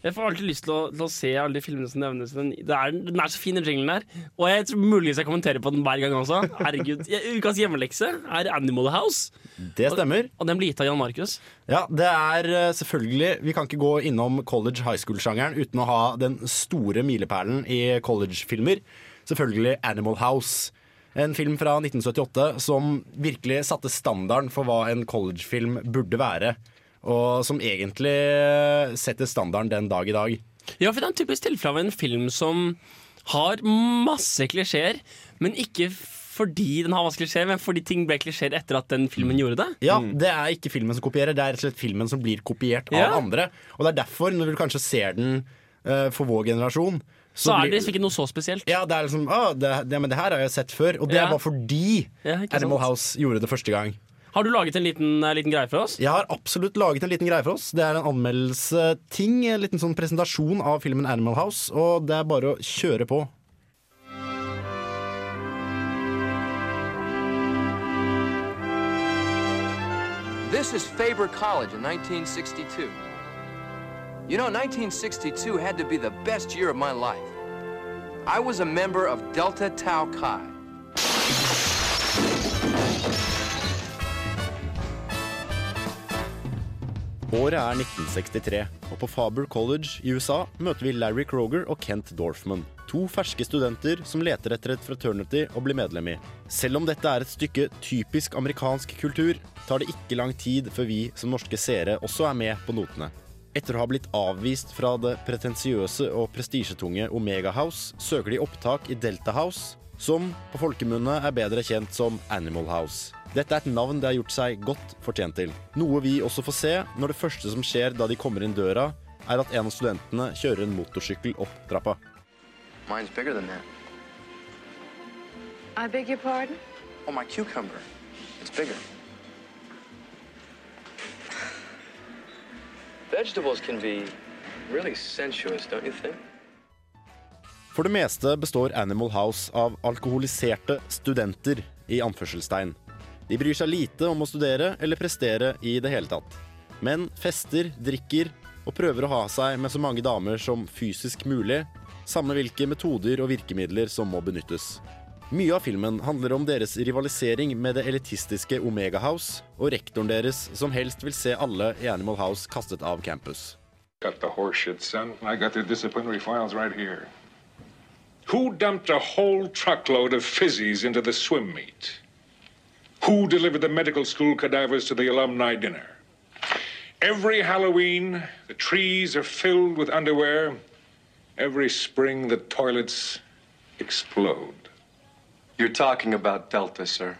Jeg får alltid lyst til å, til å se alle de filmene som nevnes. Den, det er, den er så fin, den jinglen der. Og jeg tror muligens jeg kommenterer på den hver gang også. Herregud, jeg- Ukas hjemmelekse er Animal House. Det stemmer. Og, og den blir gitt av Jan Markus. Ja, det er eh, selvfølgelig Vi kan ikke gå innom college high school-sjangeren uten å ha den store milepælen i college-filmer. Selvfølgelig Animal House. En film fra 1978 som virkelig satte standarden for hva en college-film burde være. Og som egentlig eh, setter standarden den dag i dag. Ja, for det er en typisk tilfelle av en film som har masse klisjeer, men ikke fordi den har masse klisjeer, men fordi ting ble klisjeer etter at den filmen gjorde det. Ja, Det er ikke filmen som kopierer, det er rett og slett filmen som blir kopiert av Ja. andre. Og det er derfor, når du kanskje ser den uh, for vår generasjon Så er det liksom ikke noe så spesielt. Ja, det er liksom ah, det, det, Men det her har jeg sett før. Og det Ja. er bare fordi Ja, Animal sant? House gjorde det første gang. Har du laget en liten, eh, liten greie for oss? Jeg har absolutt laget en liten greie for oss. Det er en anmeldelse-ting. En liten sånn presentasjon av filmen Animal House. Og det er bare å kjøre på. This is Faber College in 1962. You know, 1962 had to be the best year of my life. I was a member of Delta Tau Chi. Året er 1963, og på Faber College i USA møter vi Larry Kroger og Kent Dorfman. To ferske studenter som leter etter et fraternity å bli medlem i. Selv om dette er et stykke typisk amerikansk kultur, tar det ikke lang tid før vi som norske seere også er med på notene. Etter å ha blitt avvist fra det pretensiøse og prestisjetunge Omega House, søker de opptak i Delta House, som på folkemunne er bedre kjent som Animal House. Dette er et navn det har gjort seg godt fortjent til. Noe vi også får se når det første som skjer da de kommer inn døra, er at en av studentene kjører en motorsykkel opp trappa. Mine's bigger than that. I beg your pardon? Oh, my cucumber. It's bigger. Vegetables can be really sensuous, don't you think? For det meste består Animal House av alkoholiserte studenter, i anførselstegn. De bryr seg lite om å studere eller prestere i det hele tatt. Men fester, drikker og prøver å ha seg med så mange damer som fysisk mulig, samme hvilke metoder og virkemidler som må benyttes. Mye av filmen handler om deres rivalisering med det elitistiske Omega House, og rektoren deres som helst vil se alle i Animal House kastet av campus. Got the horseshit, son. I got their disciplinary files right here. Who dumped a whole truckload of fizzies into the swim meet? Who delivered the medical school cadavers to the alumni dinner? Every Halloween, the trees are filled with underwear. Every spring, the toilets explode. You're talking about Delta, sir.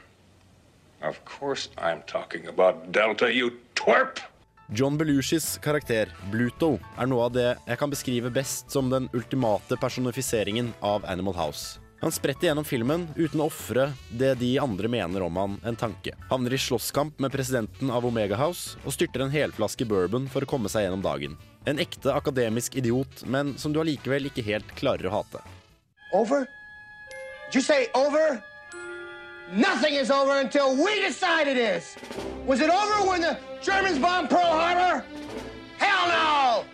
Of course I'm talking about Delta, you twerp! John Belushis karakter, Bluto, er noe av det jeg kan beskrive best som den ultimate personifiseringen av Animal House. Han spretter gjennom filmen uten å ofre det de andre mener om han, en tanke. Havner i slåsskamp med presidenten av Omega House og styrter en helflaske bourbon for å komme seg gjennom dagen. En ekte akademisk idiot, men som du allikevel ikke helt klarer å hate. Over? Did you say over? Nothing is over until we decide it is. Was it over when the Germans bombed Pearl Harbor? Hell no!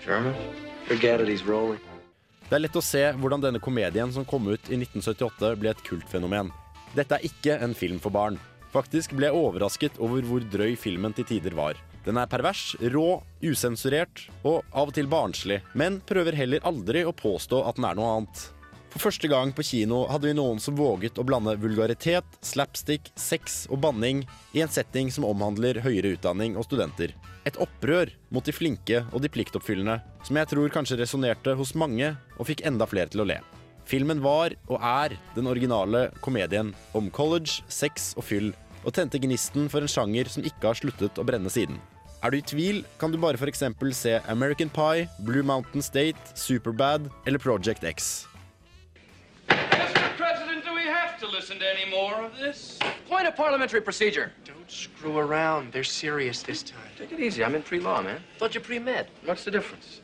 Germans? Forget it, he's rolling. Det er lett å se hvordan denne komedien som kom ut i 1978 ble et kultfenomen. Dette er ikke en film for barn. Faktisk ble jeg overrasket over hvor drøy filmen til tider var. Den er pervers, rå, usensurert og av og til barnslig, men prøver heller aldri å påstå at den er noe annet. For første gang på kino hadde vi noen som våget å blande vulgaritet, slapstick, sex og banning i en setting som omhandler høyere utdanning og studenter. Et opprør mot de flinke og de pliktoppfyllende, som jeg tror kanskje resonnerte hos mange og fikk enda flere til å le. Filmen var, og er, den originale komedien om college, sex og fyll, og tente gnisten for en sjanger som ikke har sluttet å brenne siden. Er du i tvil, kan du bare f.eks. se American Pie, Blue Mountain State, Superbad eller Project X. to listen to any more of this? Point of parliamentary procedure. Don't screw around. They're serious this time. Take it easy. I'm in pre-law, man. Thought you're pre-med. What's the difference?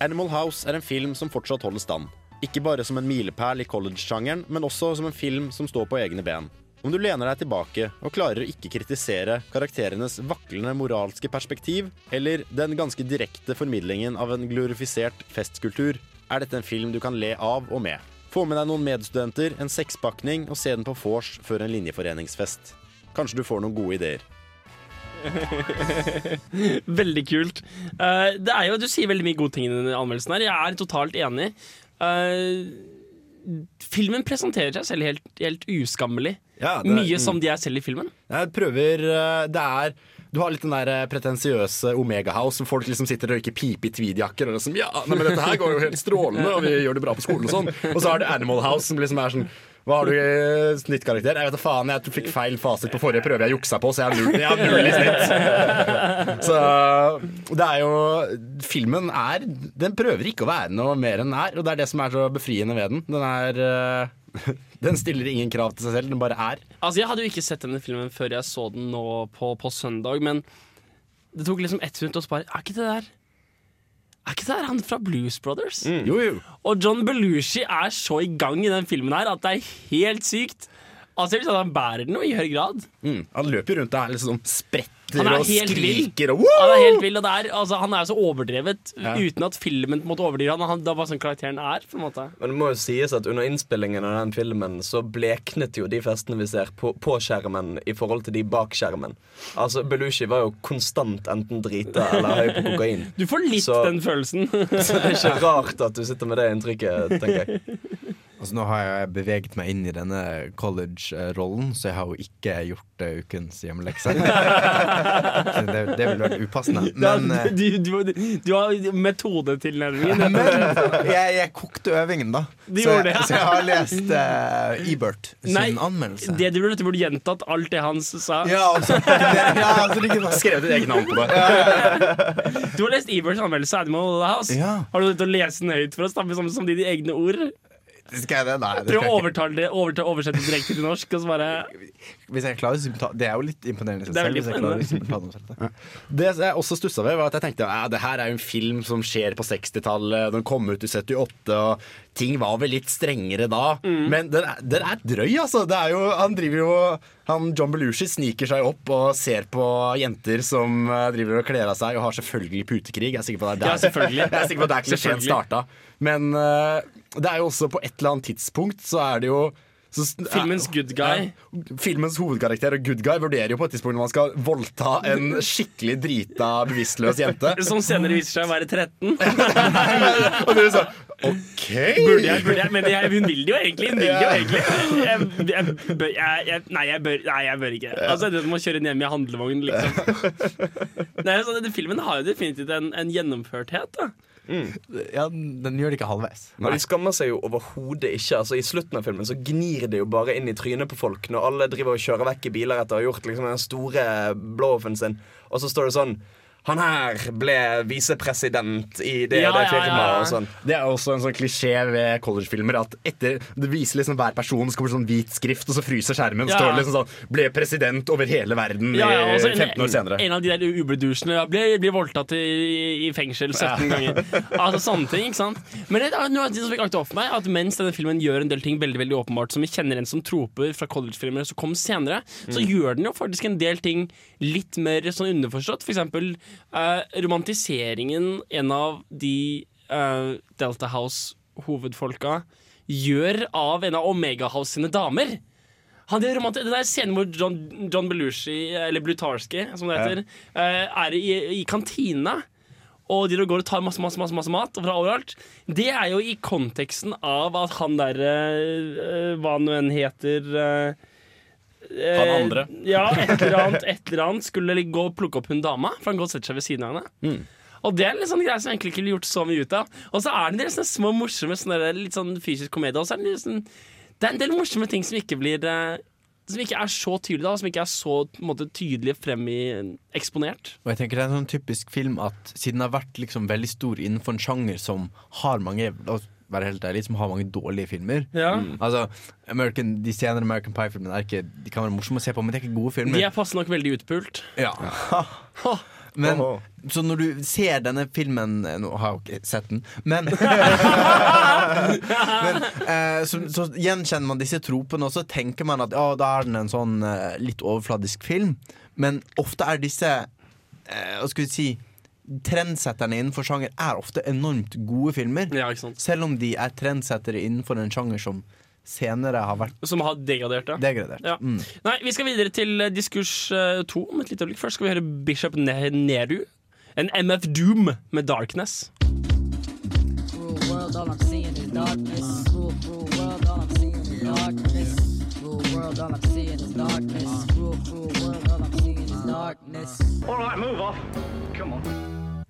Animal House er en film som fortsatt holder stand. Ikke bare som en milepæl i college-sjangeren, men også som en film som står på egne ben. Om du lener deg tilbake og klarer å ikke kritisere karakterenes vaklende moralske perspektiv, eller den ganske direkte formidlingen av en glorifisert festkultur, er dette en film du kan le av og med. Få med deg noen medstudenter, en sekspakning og se den på vors før en linjeforeningsfest. Kanskje du får noen gode ideer. *laughs* veldig kult. Uh, det er jo, du sier veldig mye gode ting i denne anmeldelsen her. Jeg er totalt enig. Uh, filmen presenterer seg selv helt, helt uskammelig. Ja, det er- Mye som de er selv i filmen. Jeg prøver eh, Det er Du har litt den der eh, pretensiøse Omega House hvor folk liksom sitter og røyker pipe i tweedjakker og liksom Ja, nei, men dette her går jo helt strålende, og vi gjør det bra på skolen og sånn. Og så har du Animal House som liksom er sånn hva har du i snittkarakter? Jeg vet da faen, jeg fikk feil fasit på forrige prøve jeg juksa på, så jeg har null i snitt. Så det er jo Filmen er Den prøver ikke å være noe mer enn den er, og det er det som er så befriende ved den. Den er eh, Den stiller ingen krav til seg selv, den bare er. Altså, Jeg hadde jo ikke sett denne filmen før jeg så den nå på, på søndag, men det tok liksom ett minutt å spare. Er ikke det der Er ikke det der han fra Blues Brothers? Jo, jo. Og John Belushi er så i gang i den filmen her at det er helt sykt. Altså, at Han bærer den jo i høy grad. Mm. Han løper rundt og er liksom spretter er og skriker og Han er helt vill, og er, altså, han er så overdrevet Ja. uten at filmen på en overdriver han. han. Det er bare sånn karakteren er. på en måte Men det må jo sies at under innspillingen av den filmen så bleknet jo de festene vi ser på, på skjermen i forhold til de bak skjermen. Altså, Belushi var jo konstant enten drita eller høy på kokain. Du får litt Så- den følelsen. *laughs* Så det er ikke rart at du sitter med det inntrykket, tenker jeg. Altså, nå har jeg beveget meg inn i denne college-rollen, så jeg har jo ikke gjort uh, ukens hjemmelekse. *laughs* Det, det ville vært upassende. Men, Ja, eh, du, du, du, du har metodetilnærmingen. men jeg, jeg kokte øvingen, da. Så, jeg, det, ja. så jeg har lest uh, Ebert sin Nei, anmeldelse. det du burde, du burde gjentatt alt det han sa. Ja, altså, *laughs* ja, altså, det Skrevet ditt eget navn på det. Du har lest Eberts anmeldelse av Animal House. Ja. Har du lyst til å lese den høyt for oss? da, med Som, som dine egne ord? Skal jeg det? Nei, det Prøv å overtale det, overta, oversette det direkte til norsk. Og så bare Hvis jeg klarer Det er jo litt imponerende i seg Det er selv. veldig Hvis jeg klarer simultanoversette. Det jeg også stussa ved, var at jeg tenkte ja, det her er jo en film som skjer på 60-tallet. Den kom ut i 78, og ting var vel litt strengere da. Men den er, den er drøy, altså. Det er jo, han driver jo han John Belushi sniker seg opp og ser på jenter som eh, driver og kler av seg, og har selvfølgelig putekrig. Jeg er sikker på det er Ja, der, selvfølgelig. *laughs* jeg er sikker på at der klisjeen Selvfølgelig. starta. Men eh, det er jo også på et eller annet tidspunkt så er det jo så, Filmens good guy. Ja, filmens hovedkarakter og good guy vurderer jo på et tidspunkt når man skal voldta en skikkelig drita, bevisstløs jente. *laughs* Som senere viser seg å være 13. *laughs* Og du sånn OK! Burde jeg, burde jeg, men jeg, hun vil det jo egentlig. Hun vil det jo egentlig. Jeg, bør, nei, bør, nei, jeg bør ikke. Altså, det må kjøre hjem i handlevogn, liksom. *laughs* Nei, så, denne filmen har jo definitivt en, en gjennomførthet. Da. Ja, den gjør det ikke halvveis. Og de skammer seg jo overhodet ikke. Altså I slutten av filmen så gnir det jo bare inn i trynet på folk når alle driver og kjører vekk i biler etter å ha gjort liksom den store blow-offen sin, og så står det sånn han her ble visepresident i det Ja, det firmaet. ja, ja. Og sånn. Det er også en sånn klisjé ved collegefilmer at etter, det viser liksom hver person, så kommer det sånn hvit skrift, og så fryser skjermen. Ja. står det liksom sånn 'Ble president over hele verden' Ja, ja, i også 15 år senere. En av de der uberdusjene ja, blir, blir voldtatt i, i fengsel 17 Ja. ganger. *laughs* Altså sånne ting, ikke sant? Men det er noe som fikk akte opp for meg, at mens denne filmen gjør en del ting veldig veldig åpenbart som vi kjenner en som troper fra collegefilmer som kom senere, så Mm. gjør den jo faktisk en del ting litt mer sånn underforstått. For eksempel eh, romantiseringen en av de uh, Delta House-hovedfolka gjør av en av Omega House sine damer. Han, det, den der scenen hvor John, John Belushi, eller Blutarski, som det heter, eh, er i, i kantina. Og de går og tar masse masse, masse, masse mat fra overalt. Det er jo i konteksten av at han derre Hva nå enn heter eh, Han andre. Ja, et eller annet, et eller annet skulle gå og plukke opp hun dama, for han går og setter seg ved siden av henne. Og det er litt sånn greier som egentlig ikke blir gjort så mye ut av. Og så er det en del små morsomme sånne der, litt sånn fysisk komedie. Og så er det, sånn, det er en del morsomme ting som ikke blir eh, Som ikke er så tydelige, da, som ikke er så måte, tydelig frem i eksponert. Og jeg tenker Det er en sånn typisk film at siden den har vært liksom veldig stor innenfor en sjanger som har mange oss være helt ærlig, som har mange dårlige filmer. Ja. Mm. Altså, American, De senere American Pie-filmene er ikke De kan være morsomme å se på, men det er ikke gode filmer. De er passe nok veldig utpult. Ja. *laughs* Men, så når du ser denne filmen eh, Nå har jeg jo ikke sett den, men, *laughs* men eh, så, så gjenkjenner man disse tropene, og så tenker man at oh, da er den en sånn eh, litt overfladisk film. Men ofte er disse eh, Hva skal vi si Trendsetterne innenfor sjanger er ofte enormt gode filmer. Selv om de er trendsettere innenfor en sjanger som senere har vært Som har degradert ja. degradert. Ja. Mm. Nei, Vi skal videre til eh, diskurs eh, to om et lite øyeblikk. Først skal vi høre Bishop Neru. En MF Doom med Darkness. World, all I'm seeing is darkness. Rule, rule world, all I'm seeing is darkness. Rule world, all I'm seeing is darkness. Rule, rule world, all I'm seeing is darkness. All right, move off. Come on.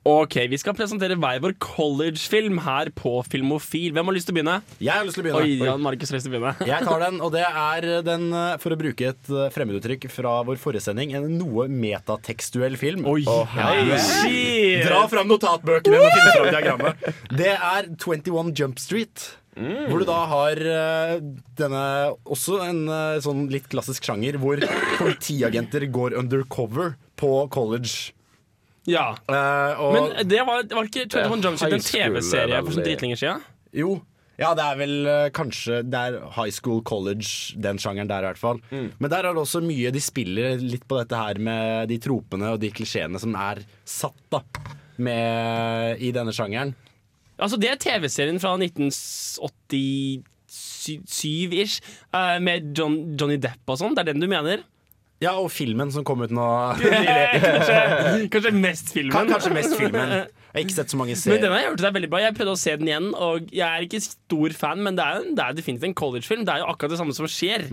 Ok, Vi skal presentere hver vår collegefilm her på Filmofil. Hvem har lyst til å begynne? Jeg har lyst til å begynne. Oi, Jan Markus har lyst til å begynne. Jeg tar den, og det er den, for å bruke et eh, fremmeduttrykk fra vår forrige sending, en noe metatekstuell film. Oi, hei, shit. Dra fram notatbøkene og finne fram diagrammet. Det er 21 Jump Street. Hvor du da har eh, denne også en eh, sånn litt klassisk sjanger hvor politiagenter går undercover på college. Ja. Uh, Men det var, det var ikke 21 Jump Street en TV-serie for sånn dritlenger siden? Jo. Ja, det er vel uh, kanskje Det er high school, college, den sjangeren der i hvert fall. Men der er det også mye De spiller litt på dette her med de tropene og de klisjeene som er satt da med, i denne sjangeren. Altså, det er TV-serien fra 1987-ish, uh, med John, Johnny Depp og sånn. Det er den du mener? Ja, og filmen som kom ut nå. *laughs* kanskje, kanskje mest filmen. Kan- kanskje mest filmen. Jeg har ikke sett så mange serier. Men den har jeg hørt er veldig bra. Jeg prøvde å se den igjen, og jeg er ikke stor fan, men det er, det er definitivt en collegefilm. Det er jo akkurat det samme som skjer.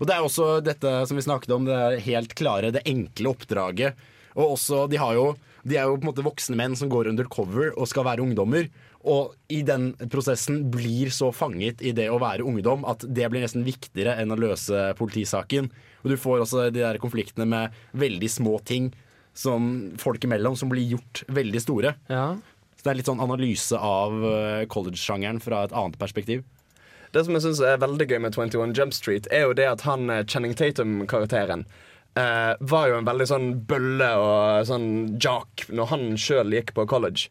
Og det er også dette som vi snakket om, det er helt klare, det enkle oppdraget. Og også, de har jo De er jo på en måte voksne menn som går undercover og skal være ungdommer. Og i den prosessen blir så fanget i det å være ungdom at det blir nesten viktigere enn å løse politisaken. Og du får også de der konfliktene med veldig små ting som folk imellom som blir gjort veldig store. Så det er litt sånn analyse av eh, college-sjangeren fra et annet perspektiv. Det som jeg synes er veldig gøy med 21 Jump Street, er jo det at han eh, Channing Tatum-karakteren eh, var jo en veldig sånn bølle og sånn jock når han sjøl gikk på college.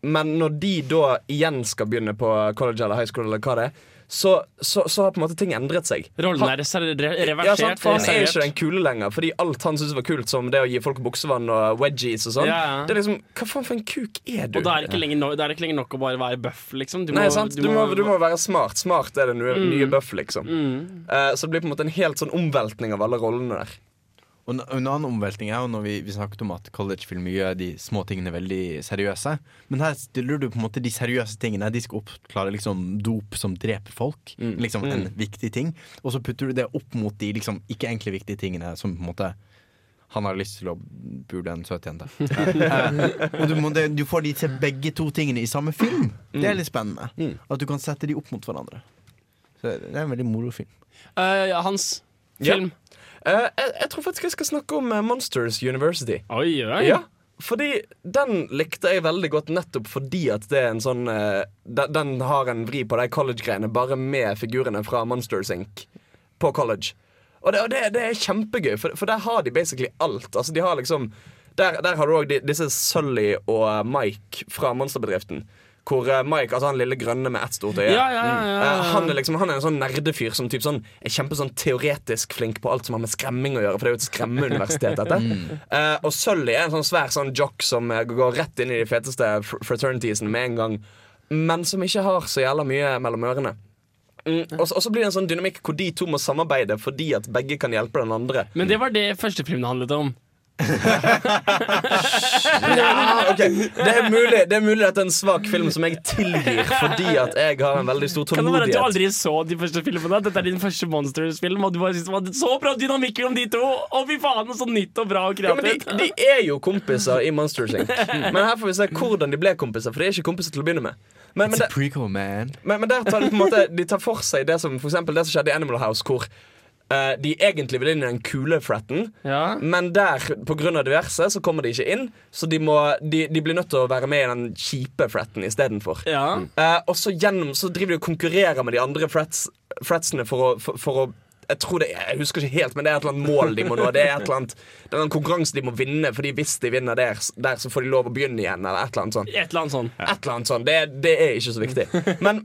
Men når de da igjen skal begynne på college eller high school, eller hva det er, så, så, så har på en måte ting endret seg. Rollen er reversert. ja, sant, for han er ikke den kule lenger. Fordi alt han syntes var kult, som det å gi folk buksevann og wedgies og sånn, Ja, ja. det er liksom Hva faen for en kuk er du? Og da er det ikke lenger, no, det ikke lenger nok å bare være bøff, liksom. Du Nei, sant? Du, må, du må være smart. Smart er det nye, Mm. nye buff, liksom. Mm. Uh, så det blir på en måte en helt sånn omveltning av alle rollene der. Og en en annen omveltning er jo når vi, vi snakket om at collegefilmer gjør de små tingene veldig seriøse. Men her stiller du på en måte de seriøse tingene. De skal oppklare liksom dop som dreper folk. Liksom En Mm. viktig ting. Og så putter du det opp mot de liksom ikke egentlig viktige tingene som på en måte han har lyst til å pule en søt jente. *laughs* Eh, og du, må, du får de til begge to tingene i samme film. Det er litt spennende. At du kan sette de opp mot hverandre. Så det er en veldig moro film. Ja, hans film. Eh, jeg, jeg tror faktisk jeg skal snakke om eh, Monsters University. Oi, oi. Ja, fordi den likte jeg veldig godt nettopp fordi at det er en sånn eh, den, den har en vri på de college-greiene, bare med figurene fra Monsters Inc. på college. Og det, og det, det er kjempegøy, for, for der har de basically alt. Altså de har liksom Der, der har du òg disse Sully og Mike fra monsterbedriften. Hvor eh, Mike, altså han lille grønne med ett stort øye Ja, ja, ja, ja. eh, Han er liksom Han er en sånn nerdefyr som typ sånn, er kjempe sånn teoretisk flink på alt som har med skremming å gjøre. For det er jo et skremmeuniversitet, dette. uh, og Sully er en sånn svær sånn jock som går rett inn i de feteste fr fraternitiesene med en gang. Men som ikke har så jævla mye mellom ørene. Mm, og så blir det en sånn dynamikk hvor de to må samarbeide fordi at begge kan hjelpe den andre. Men det var det første filmen handlet om. Ja, okay. det, er mulig, det er mulig at det er en svak film som jeg tilgir fordi at jeg har en veldig stor tålmodighet. Kan det være at du aldri så de første filmene? Dette er din første Monsters-film, og du bare synes det var så bra dynamikk mellom de to! Å, fy faen, så nytt og bra og Ja, de, kreativt. de er jo kompiser i Monsters Inc. Men her får vi se hvordan de ble kompiser, for de er ikke kompiser til å begynne med. Men, men, man. men, men der tar de på en måte De tar for seg det som, for det som skjedde i Animal House, hvor eh, de egentlig vil inn i den kule fratten, men der, av diverse, så kommer de ikke inn. Så de, må, de, de blir nødt til å være med i den kjipe fretten istedenfor. Ja. Uh, og så, gjennom, så driver de og konkurrerer med de andre frets, fretsene for å, for, for å Jeg tror det er, jeg husker ikke helt, men det er et eller annet mål de må nå. Det er et eller annet Det er en konkurranse de må vinne, Fordi hvis de vinner der, der så får de lov å begynne igjen. Eller et eller annet sånt. Et eller annet sånn. Et eller annet sånt. Det, det er ikke så viktig. *laughs* Men,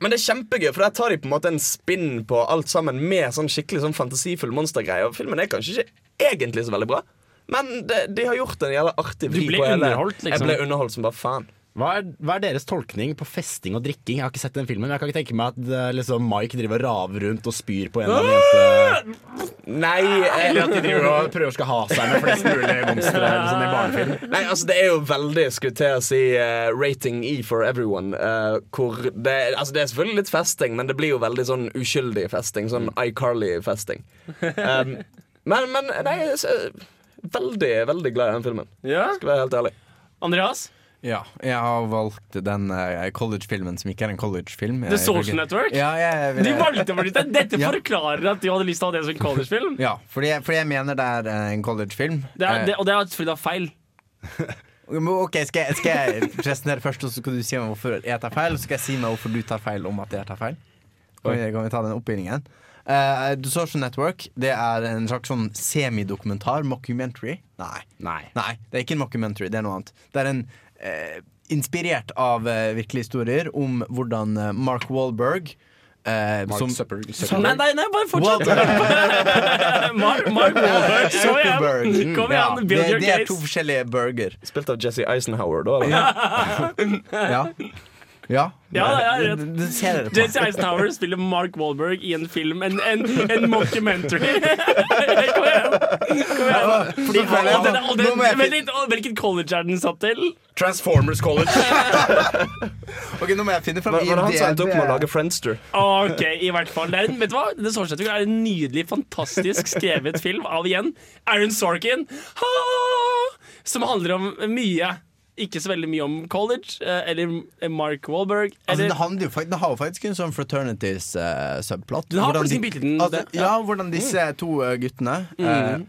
men det er kjempegøy, for der tar de på en måte en spinn på alt sammen med sånn skikkelig sånn fantasifull monstergreie. Og filmen er kanskje ikke egentlig så veldig bra, men de, de har gjort en jævla artig vri på hele- liksom. Jeg ble underholdt som bare faen. Hva er, hva er deres tolkning på festing og drikking? Jeg har ikke sett den filmen, men jeg kan ikke tenke meg at eh, liksom, Mike driver og raver rundt og spyr på en eller annen jente. Nei Eller at de driver og prøver å skal ha seg med flest mulig monstre eller sånn i barnefilm. Nei, altså Det er jo veldig skulle til å si uh, rating E for everyone. Uh, hvor det, altså det er selvfølgelig litt festing, men det blir jo veldig sånn uskyldig festing. Sånn iCarly-festing. Um, men, men nei, så- veldig, veldig glad i den filmen. Skal være helt ærlig. Andreas? Ja, jeg har valgt den eh, college-filmen som ikke er en college-film. The Social Network? Ja, jeg, jeg, Du valgte valgte Dette *laughs* Ja. forklarer at du hadde lyst til å ha det som en collegefilm. Ja, fordi fordi jeg mener det er eh, en college-film. Det er, Eh, det, og det er fordi det er feil. *laughs* Ok, skal jeg, skal jeg presentere først, og så skal du si meg hvorfor jeg tar feil? Og så skal jeg si meg hvorfor du tar feil om at jeg tar feil? Vi, kan vi ta den oppbyggingen? Uh, The Social Network Det er en slags sånn semidokumentar. Mockumentary. Nei. Nei. Det er ikke en mockumentary, det er noe annet. Det er en eh, inspirert av eh, virkelige historier om hvordan eh, Mark Wahlberg eh, Mark som, Zucker- som- Nei, nei, nei, bare fortsett. *laughs* Mark, Mark Wahlberg, så Kom igjen. Kom Ja, igjen, det, your case. det er case. to forskjellige burger. Spilt av Jesse Eisenhower, da? Eller? Ja. *laughs* Ja, Ja, ja. Jesse Eisenhower spiller Mark Wahlberg i en film, en, en, en mockumentary. *laughs* Kom igjen! Kom igjen. Hvilket college er den satt til? Transformers College. *laughs* *laughs* Ok, Nå må jeg finne fram var han endte opp med å lage Friendster? Ok, i hvert fall det er, en- Vet du hva? Det Network er en nydelig, fantastisk skrevet film av igjen Aaron Sorkin. Ha! Som handler om mye. Ikke så veldig mye om college, eh, eller Mark Wahlberg. Altså, det, jo, det har jo faktisk en sånn fraternities uh, subplot. Den har Hvordan de- bitte altså, ja. hvordan disse to eh, guttene uh,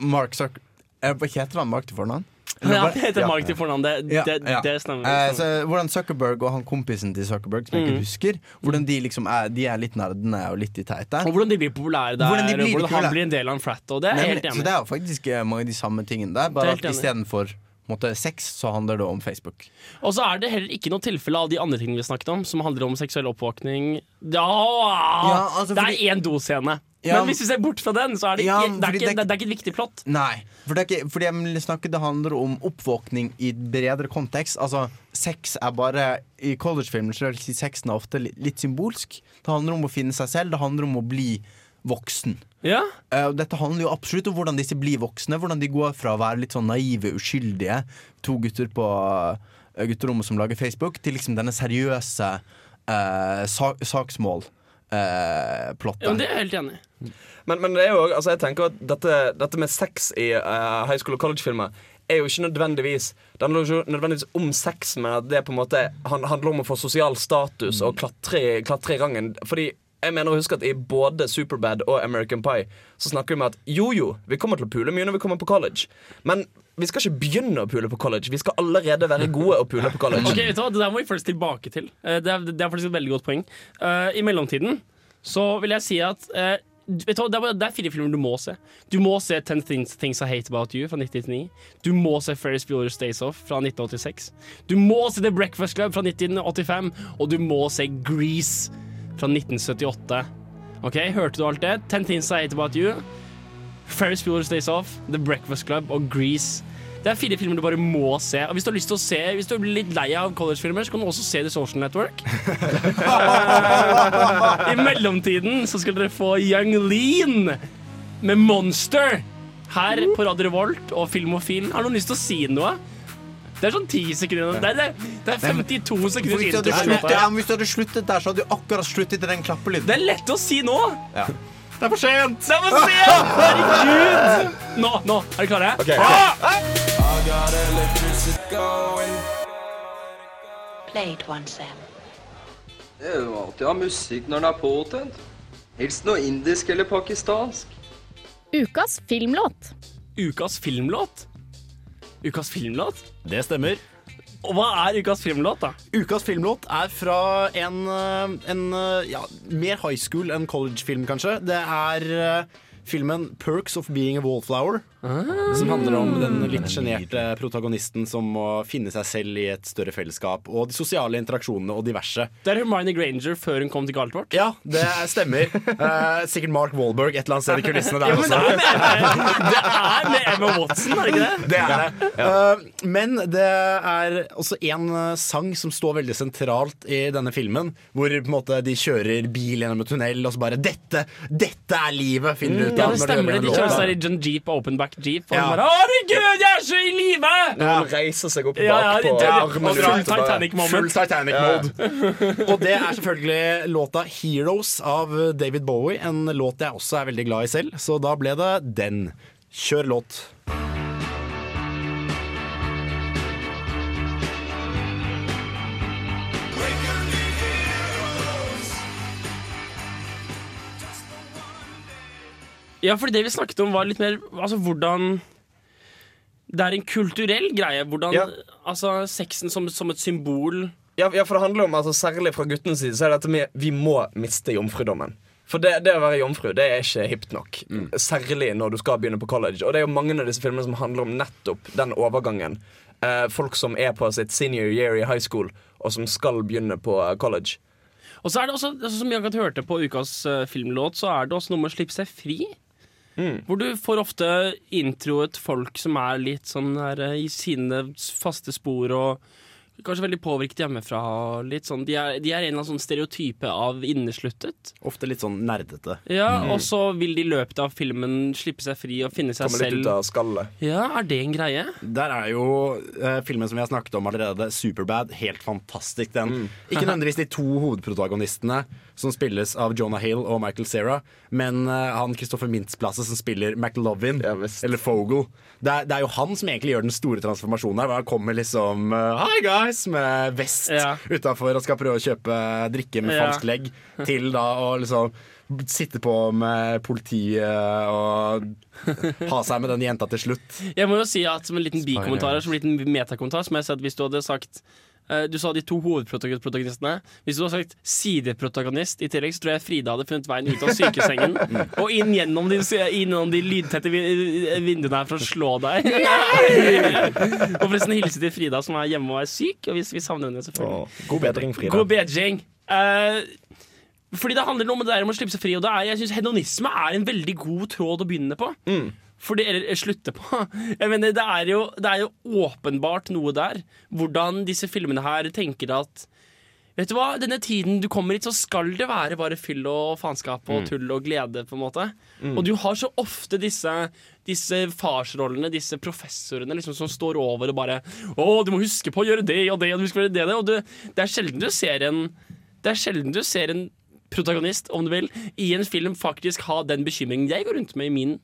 Mark Zuck... eh, Hva heter han Mark til fornavn? Eller ja, det heter Mark til fornavn. Det, Ja, det, ja. det stemmer. Eh, så, hvordan Zuckerberg og han kompisen til Zuckerberg, som jeg Mm. husker, hvordan de liksom er, de er litt nerdene og litt de teite. Og hvordan de blir populære der, Hvordan de blir og hvordan han blir en del av en frat. Og det er Nei, helt Så det er jo faktisk eh, mange av de samme tingene der, bare at istedenfor måte, sex, så handler det om Facebook. Og så er det heller ikke noe tilfelle av de andre tingene vi snakket om, som handler om seksuell oppvåkning. Ja, altså, det er én doscene. Ja, Men hvis vi ser bort fra den, så er det ikke, det er ikke, det- det er ikke et viktig plott. Nei, for det, er ikke, fordi jeg vil snakke, det handler om oppvåkning i bredere kontekst. Altså, Sex er bare I collegefilmer så er sexen er ofte litt, litt symbolsk. Det handler om å finne seg selv, det handler om å bli voksen. Ja. Uh, dette handler jo absolutt om hvordan disse blir voksne. Hvordan de går fra å være litt sånn naive, uskyldige, to gutter på uh, gutterommet som lager Facebook, til liksom denne seriøse uh, sak saksmål. Uh, plottet. Ja, men det er jeg helt enig i. Men, men det er jo, altså jeg tenker at dette, dette med sex i high school og college-filmer er jo ikke nødvendigvis Det handler jo ikke nødvendigvis om sex, men at det på en måte handler om å få sosial status og klatre, klatre i rangen. Fordi jeg mener å huske at i både Superbad og American Pie så snakker vi om at jo jo, vi kommer til å pule mye når vi kommer på college. Men vi skal ikke begynne å pule på college. Vi skal allerede være gode å pule på college. Ok, vet du hva? Det der må vi først tilbake til. Eh, Det er, det er faktisk et veldig godt poeng. Uh, I mellomtiden så vil jeg si at uh, vet du? Det, er, det er fire filmer du må se. Du må se Ten Things, Things I Hate About You fra 1999. Du må se Ferris Bueller's Days Off fra 1986. Du må se The Breakfast Club fra 1985. Og du må se Grease fra 1978. Ok, Hørte du alt det? Ten Things I Hate About You. Ferris Bueller's Days Off, The Breakfast Club og Grease. Det er fire filmer du bare må se. Og Hvis du har lyst til å se Hvis du blir litt lei av collegefilmer, så kan du også se The Social Network. *laughs* I mellomtiden så skal dere få Young Lean med Monster her på Radio Revolt og Filmofil. Har noen lyst til å si noe? Det er sånn ti sekunder. Det er, det, det er 52 sekunder Hvis du, hadde sluttet, ja, hvis du hadde sluttet der, så hadde du akkurat sluttet i den klappelyden. Det er lett å si nå. Ja. Det er for sent! Det er for *laughs* sent! Herregud! Nå, nå. Er dere klare? Okay. ok. Ah! Det er jo alltid ha musikk når den er påtent. Helst noe indisk eller pakistansk. Ukas filmlåt. Ukas filmlåt? Ukas filmlåt? Det stemmer. Og hva er ukas filmlåt, da? Ukas filmlåt er fra en, eh, en eh, ja, mer high school enn college-film, kanskje. Det er eh, filmen 'Perks of Being a Wallflower'. Som handler om den litt sjenerte protagonisten som må finne seg selv i et større fellesskap. Og de sosiale interaksjonene og diverse. Det er Hermione Granger før hun kom til Galtvort. Ja, det stemmer. Eh, sikkert Mark Wahlberg et eller annet sted i kulissene der Ja, også. det er med, det er med Emma Watson, er det ikke det? Det er det. Uh, men det er også en uh, sang som står veldig sentralt i denne filmen. Hvor på en måte de kjører bil gjennom en tunnel, og så bare 'Dette, dette er livet!' finner du ut Ja, av. det når de stemmer. det. De kjører seg i John Jeep openback Jeep. Og Ja. bare, Herregud, jeg er så i live! Ja. han reiser seg opp Ja, ja, det- armen full Titanic-mode. Titanic Ja. Og det er selvfølgelig låta 'Heroes' av David Bowie. En låt jeg også er veldig glad i selv, så da ble det den. Kjør låt. Ja, for det vi snakket om var litt mer Altså hvordan Det er en kulturell greie. Hvordan Ja. Altså sexen som, som et symbol. Ja, ja, for det handler om, altså Særlig fra guttenes side Så er det at vi, vi må miste jomfrudommen. For det, det å være jomfru det er ikke hipt nok. Særlig når du skal begynne på college. Og det er jo mange av disse filmene som handler om nettopp den overgangen. Eh, folk som er på sitt senior year i high school, og som skal begynne på eh, college. Og så er det også, altså, som Jagat hørte på ukas eh, filmlåt, så er det også noe med å slippe seg fri. Hvor du får ofte introet folk som er litt sånn her eh, i sine faste spor og kanskje veldig påvirket hjemmefra. Litt sånn, de, er, de er en eller annen sånn stereotype av innesluttet. Ofte litt sånn nerdete. Ja, Mm. Og så vil de i løpet av filmen slippe seg fri og finne seg Komme litt ut av skallet. Ja, Er det en greie? Der er jo eh, filmen som vi har snakket om allerede, Superbad, helt fantastisk. Den. Ikke nødvendigvis de to hovedprotagonistene, som spilles av Jonah Hill og Michael Cera, men uh, han Christopher Mintz-Plasse som spiller McLovin, eller Fogel. Det er, det er jo han som egentlig gjør den store transformasjonen her. Han kommer liksom uh, Hi guys! med vest Ja. utafor og skal prøve å kjøpe drikke med Ja. falsk legg, *laughs* til da å liksom sitte på med politiet og ha seg med den jenta til slutt. Jeg må jo si at Som en liten bikommentar Som en liten metakommentar Som jeg sa at Hvis du hadde sagt eh, Du sa de to hovedprotagonistene. Hvis du hadde sagt sideprotagonist i tillegg, så tror jeg Frida hadde funnet veien ut av sykesengen *laughs* og inn gjennom de, innom de lydtette vinduene her for å slå deg. *laughs* og forresten hilse til Frida, som er hjemme og er syk. Og vi, vi savner henne selvfølgelig. God bedring, Frida. God bedring. Uh, fordi det handler noe om det der om å slippe seg fri. Og det er, jeg synes hedonisme er en veldig god tråd å begynne på. Fordi, eller eh, slutte på. *laughs* Jeg mener, det er, jo, det er jo åpenbart noe der. Hvordan disse filmene her tenker at Vet du hva, denne tiden du kommer hit, så skal det være bare fyll og faenskap og Mm. tull og glede, på en måte. Mm. Og du har så ofte disse, disse farsrollene, disse professorene, liksom, som står over og bare Å, du må huske på å gjøre det og det, og du skal gjøre det, det. Og du, det er sjelden du ser en Det er sjelden du ser en protagonist, om du vil, i en film faktisk ha den bekymringen jeg går rundt med i min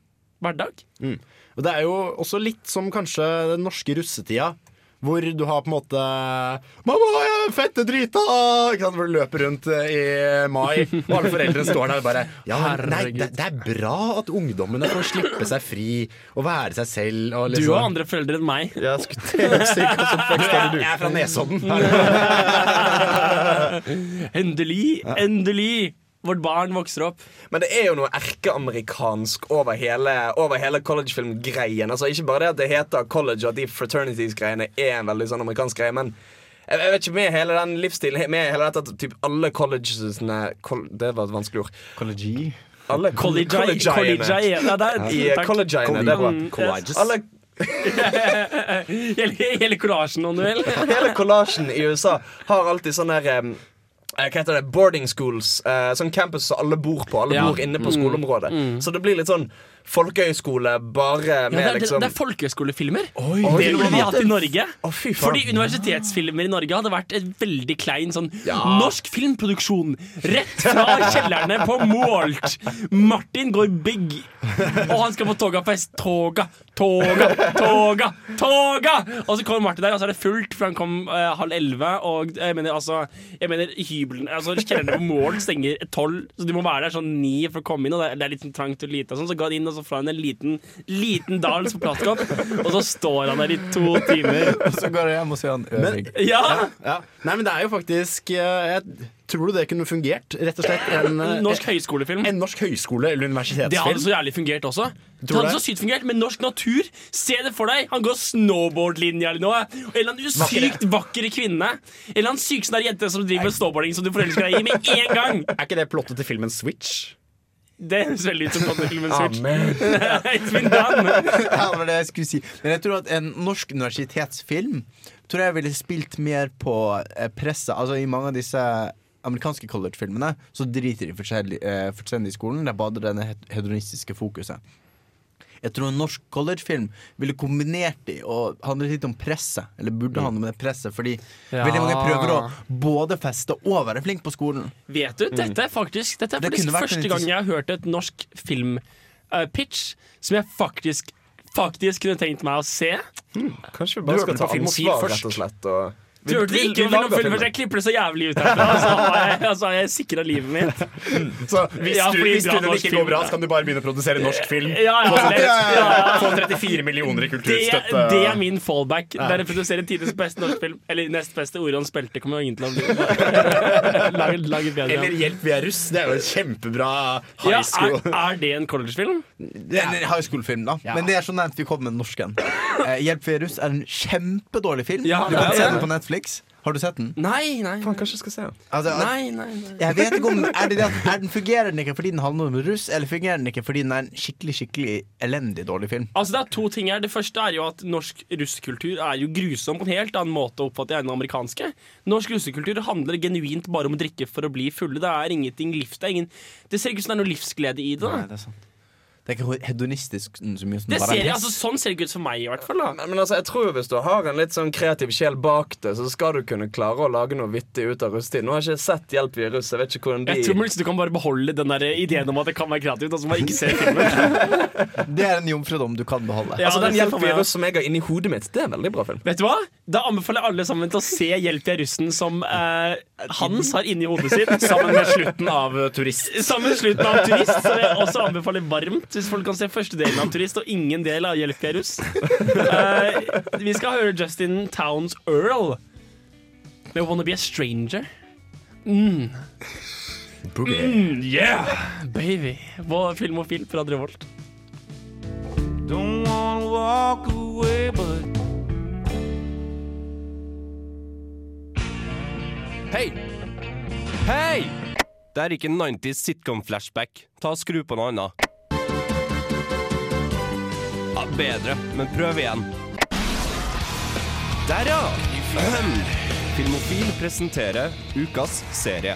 hverdag. Mm. Og det er jo også litt som kanskje den norske russetida. Hvor du har på en måte 'Mamma, jeg er fette drita!' Ikke sant? Hvor du løper rundt eh, i mai, og alle foreldrene står der og bare ja, nei, det, det er bra at ungdommene får slippe seg fri og være seg selv. Og Du liksom. har andre foreldre enn meg. Jeg, jeg er fra Nesodden. *laughs* endelig, endelig! Vårt barn vokser opp. Men det er jo noe erkeamerikansk over hele, over hele collegefilm-greien. Altså Ikke bare det at det heter college og at de fraternities-greiene er en veldig sånn amerikansk greie, men jeg, jeg vet ikke, med hele den livsstilen Med hele dette at typ alle collegesene kol, Det var et vanskelig ord. Collegi? Alle Collegi- collegiene. collegiene, det er- bra. Colleges. Alle *laughs* hele, hele kollasjen, om du vil. Hele kollasjen i USA har alltid sånn der eh, hva heter det? Boarding schools. eh, sånn campus som alle bor på. Alle Ja. bor inne på Mm. skoleområdet. Mm. Så det blir litt sånn folkehøyskole bare Ja, med det, er, liksom det er folkehøyskolefilmer. Det burde vi hatt i Norge. Oh. Fordi universitetsfilmer i Norge hadde vært et veldig klein sånn Ja. norsk filmproduksjon. Rett fra kjellerne på Målt. Martin går big, og han skal på Togafest. Toga, toga, toga, toga! Og så kommer Martin der, og så er det fullt, for han kom eh, halv elleve. Og jeg mener altså Jeg mener hybelen Altså Kjellerne på Målt stenger tolv, så du må være der sånn ni for å komme inn. Og det er, det er litt sånn trangt og lite, og sånn, så gå inn og så får fra en liten, liten dals på plastkopp, og så står han der i to timer. Og så går jeg hjem og ser han øving. Ja! Ja. Nei, men det er jo faktisk eh, Tror du det kunne fungert? Rett og slett en eh, Norsk høyskolefilm. En norsk høyskole- eller universitetsfilm. Det hadde så jævlig fungert også. Det hadde det? så sykt fungert Med norsk natur. Se det for deg! Han går snowboardlinja eller noe. Eller en sykt vakker kvinne. Eller en syk sånn jente som driver med snowboarding som du forelsker deg i med en *laughs* gang. Er ikke det plottet til filmen Switch? Det høres veldig ut som filmen Switch. Amen. *laughs* It's been done. *laughs* Ja, det var det jeg skulle si. Men jeg tror at en norsk universitetsfilm Tror jeg ville spilt mer på eh, presset. Altså I mange av disse amerikanske collegefilmene så driter de eh, fullstendig i skolen. Det er bare denne hed- hedonistiske fokuset. Jeg tror en norsk collegefilm ville kombinert de og handlet litt om presset. Eller burde handle om det presset, fordi Ja. veldig mange prøver å både feste og være flink på skolen. Vet du, dette er faktisk, dette er faktisk første gang jeg har hørt et norsk filmpitch som jeg faktisk Faktisk kunne tenkt meg å se. Kanskje vi bare skal ta ansvar, rett og slett. Og Du hørte det ikke lager film. Jeg klipper det så jævlig ut herfra. Så har jeg, altså jeg sikra livet mitt. *laughs* Så hvis, Ja, du, hvis ikke går bra, så kan du bare begynne å produsere norsk film. Ja, ja, Få- Ja, ja. Få 34 millioner i kulturstøtte. det er min fallback. Ja. Der jeg produserer produsere tidenes beste norsk film. Eller nest beste. Orion Spelte kommer jo ingen til å bli. *laughs* Eller Hjelp, vi er russ. Det er jo en kjempebra high ja, school. er, er det en collegefilm? Det er en high school-film, da. Ja. Men det er så nevnt vi kom med norsken. Eh, 'Hjelp vi er russ' er en kjempedårlig film. Ja, du kan det se den på Netflix. Har du sett den? Nei, nei. Faen, kanskje jeg skal se den. Altså, Nei, nei, nei. Jeg vet ikke om er det er den Fungerer den ikke fordi den handler om russ, eller fungerer den ikke fordi den er en skikkelig skikkelig elendig dårlig film? Altså Det er to ting her Det første er jo at norsk russkultur er jo grusom på en helt annen måte å oppfatte enn den amerikanske. Norsk russekultur handler genuint bare om å drikke for å bli fulle. Det er ingenting livs Det, er ingen, det ser ikke ut som det er noe livsglede i det. da. Nei, det er sant. Det er ikke hedonistisk så mye som Det bare ser, en jeg- altså, sånn ser det ikke ut for meg, i hvert fall. da Men, men altså, jeg tror jo hvis du har en litt sånn kreativ sjel bak det, så skal du kunne klare å lage noe vittig ut av russetid. Nå har jeg ikke sett Hjelp vi russ. Jeg vet ikke hvordan de Jeg tror liksom, du kan bare beholde den der ideen om at det kan være kreativt. Altså man ikke ser filmen *laughs* Det er en jomfrudom du kan beholde. Ja, Altså Den Hjelp vi russ som jeg har inni hodet mitt, det er en veldig bra film. Vet du hva? Da anbefaler jeg alle sammen til å se 'Hjelp er russen' som eh, Hans har inni hodet sitt. Sammen med slutten av Turist. Sammen med slutten av Turist, som jeg også anbefaler varmt. Hvis folk kan se første delen av Turist og ingen del av Hjelp jeg er russ. Uh, vi skal høre Justin Towns Earl med 'Wanna Be a Stranger'. Mm. Mm, yeah, baby. På Film og Film fra Andre Don't wanna walk away, but Hei! Hei! Det er ikke 90s sitcom-flashback. Ta og Skru på noe annet. Ja, bedre, men prøv igjen. Der, ja! Filmofil presenterer ukas serie.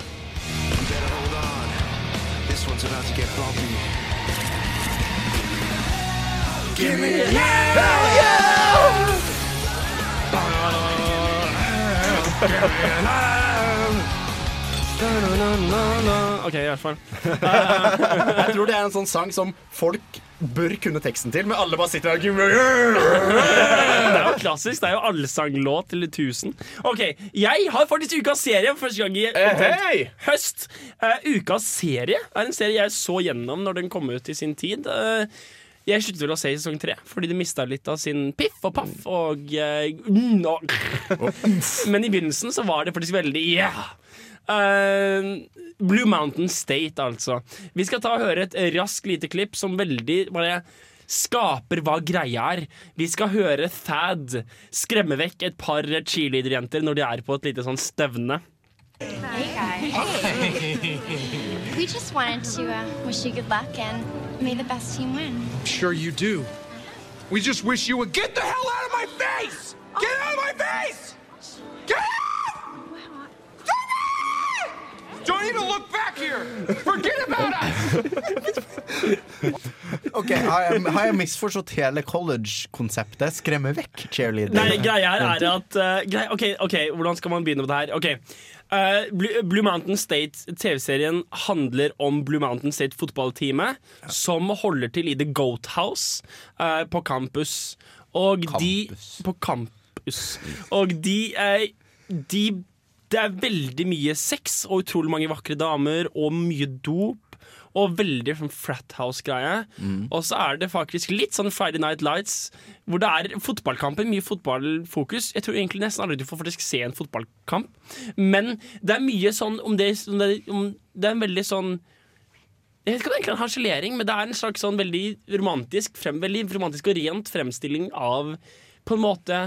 OK, i hvert fall. Jeg tror det er en sånn sang som folk bør kunne teksten til, men alle bare sitter der Det er jo klassisk. Det er jo allsanglåt til 1000. OK, jeg har faktisk ukas serie for første gang i omtrent hei! høst. Uh, ukas serie er en serie jeg så gjennom når den kom ut i sin tid. Uh, jeg sluttet vel å se i sesong tre, fordi det mista litt av sin piff og paff. Og, uh, mm, og Men i begynnelsen så var det faktisk veldig yeah! Eh, Blue Mountain State, altså. Vi skal ta og høre et raskt lite klipp som veldig bare skaper hva greia er. Vi skal høre Thad skremme vekk et par cheerleaderjenter når de er på et lite sånn stevne. Hey guys. we just wanted to uh, wish you good luck and may the best team win. Sure you do. We just wish you would get the hell out of my face! Get out of my face! Get out! Don't even look back here! Forget about us! *laughs* Ok, Har jeg, har jeg misforstått hele college-konseptet? Skremme vekk cheerleader? Nei, greia her er at uh, grei, ok, ok, hvordan skal man begynne på det her? Ok, uh, Blue, Blue Mountain State TV-serien handler om Blue Mountain State fotballteamet som holder til i The Goat House uh, på campus. Og de På campus. Og de, eh, de Det er veldig mye sex og utrolig mange vakre damer og mye dop. og veldig sånn frat house-greie. Mm. Og så er det faktisk litt sånn Friday Night Lights, hvor det er fotballkampen, mye fotballfokus. Jeg tror egentlig nesten aldri du får faktisk se en fotballkamp, men det er mye sånn om det, om det, om det er en veldig sånn jeg vet ikke om det er en harselering, men det er en slags sånn veldig romantisk, frem, veldig romantisk og rent fremstilling av på en måte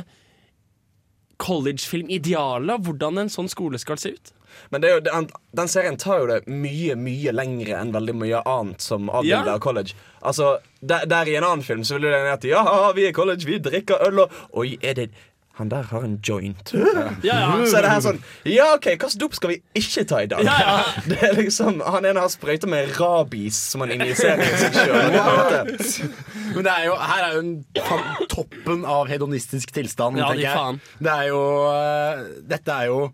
collegefilm-idealet av hvordan en sånn skole skal se ut. Men det jo, den, den serien tar jo det mye, mye lengre enn veldig mye annet som avbilder Ja. college. Altså, der, der i en annen film så ville det ned til Ja, vi er college, vi drikker øl og Oi, er det han der har en joint. Ja, ja. Så er det her sånn Ja, OK, hvilken dop skal vi ikke ta i dag? Ja, ja. *laughs* Det er liksom, Han ene har sprøyter med rabies som han injiserer i seg sjøl. Men det er jo, her er jo en toppen av hedonistisk tilstand, Ja, tenker jeg. Det er jo øh, Dette er jo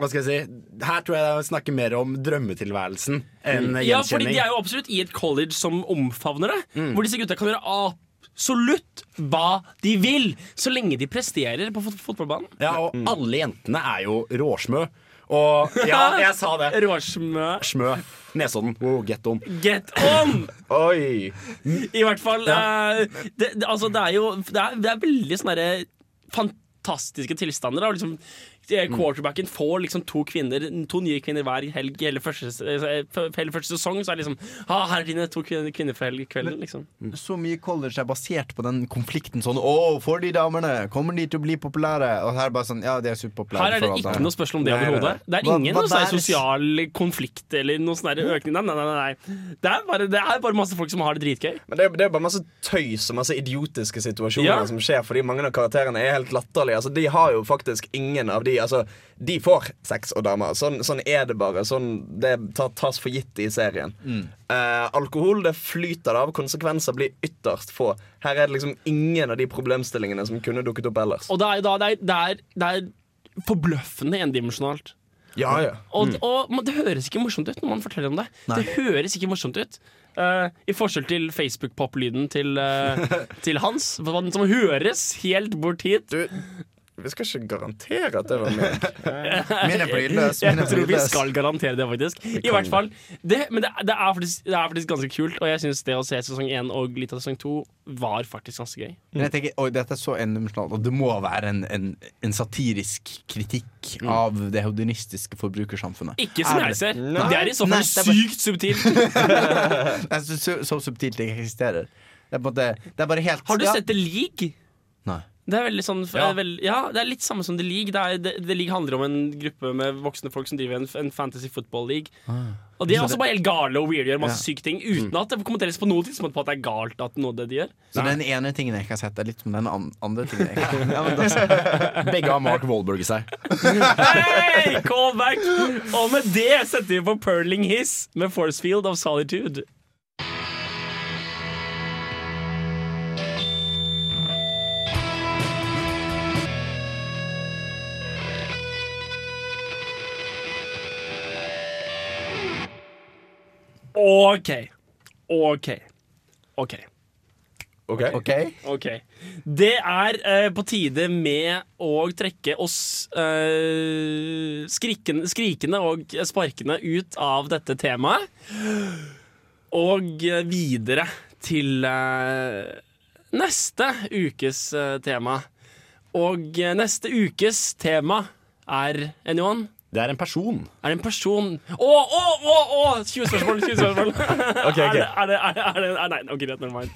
hva skal jeg si? Her tror jeg det snakker mer om drømmetilværelsen enn Ja, fordi de er jo absolutt i et college som omfavner det. Mm. Hvor disse gutta kan gjøre absolutt hva de vil, så lenge de presterer på fot fotballbanen. Ja, og alle jentene er jo råsmø. Og ja, *laughs* jeg sa det. Råsmø. Smø. Nesodden. Oh, get on. Get on! *laughs* Oi! I hvert fall eh, det, det, Altså, det er jo Det er, det er veldig sånne fantastiske tilstander. Da. Liksom, quarterbacken får liksom to kvinner To nye kvinner hver helg hele første, hele første sesong. Så er det liksom ah, Her er dine to kvinner, kvinner for helg kvelden, liksom. Så mye college er basert på den konflikten sånn Å, får de damene, kommer de til å bli populære? Og her er bare sånn, ja, de er superpopulære Her er det ikke noe spørsmål om det overhodet. Det er ingen hva noe sånn der- sosial konflikt eller noe sånn økning. Nei, nei, nei, nei. Det, er bare, det er bare masse folk som har det dritgøy. Men det er, det er bare masse tøys og masse idiotiske situasjoner Ja. som skjer fordi mange av karakterene er helt latterlige. Altså, de har jo faktisk ingen av de Altså, de får sex og damer. Sånn, sånn er det bare. Sånn, det tar, tas for gitt i serien. Eh, alkohol det flyter det av. Konsekvenser blir ytterst få. Her er det liksom ingen av de problemstillingene som kunne dukket opp ellers. Og det er, det er, det er, det er forbløffende endimensjonalt. Ja, ja. Og, og man- det høres ikke morsomt ut når man forteller om det. Nei. Det høres ikke morsomt ut. Uh, I forskjell til Facebook-pop-lyden til, uh, *laughs* til Hans, som høres helt bort hit. Vi skal ikke garantere at det var meg. *laughs* Min er lydløs, Jeg tror vi skal garantere det, faktisk. I hvert fall det, Men det, det, er faktisk, det er faktisk ganske kult, og jeg syns det å se sesong én og litt av sesong to var faktisk ganske gøy. Men jeg tenker, oi, dette er så endimensjonalt, og det må være en, en, en satirisk kritikk av det hedonistiske forbrukersamfunnet. Ikke som jeg ser. Nei. Det er i så fall Nei, det bare- sykt subtilt. *laughs* *laughs* Så, så, så subtilt det eksisterer. Det er, på en måte, det er bare helt Har du sett The League? Nei. Det er veldig sånn Ja. ja. Veld, ja, det er litt samme som The League. Det, er, det, The League handler om en gruppe med voksne folk som driver en, en fantasy football league. Og de er også det- bare helt gale og weird gjør masse Ja. syke ting uten at det kommenteres på noe tidspunkt på at det er galt at noe det de gjør. Så den ene tingen jeg ikke har sett, er litt som den an andre tingen jeg ikke *laughs* har ja, men da, Begge har Mark Wahlberg i seg. Hey, callback! Og med det setter vi på Perling Hiss med Forcefield of Solitude. OK. OK. OK. Ok. Ok. Det er eh, på tide med å trekke oss eh, skrikende, skrikende og sparkende ut av dette temaet. Og videre til eh, neste ukes eh, tema. Og eh, neste ukes tema er Anyone? Det er en person. Er det en person Å, å, å! å 20 spørsmål! 20 spørsmål. *laughs* Ok, ok. Er det, er det, er det, er nei, ok, greit, never.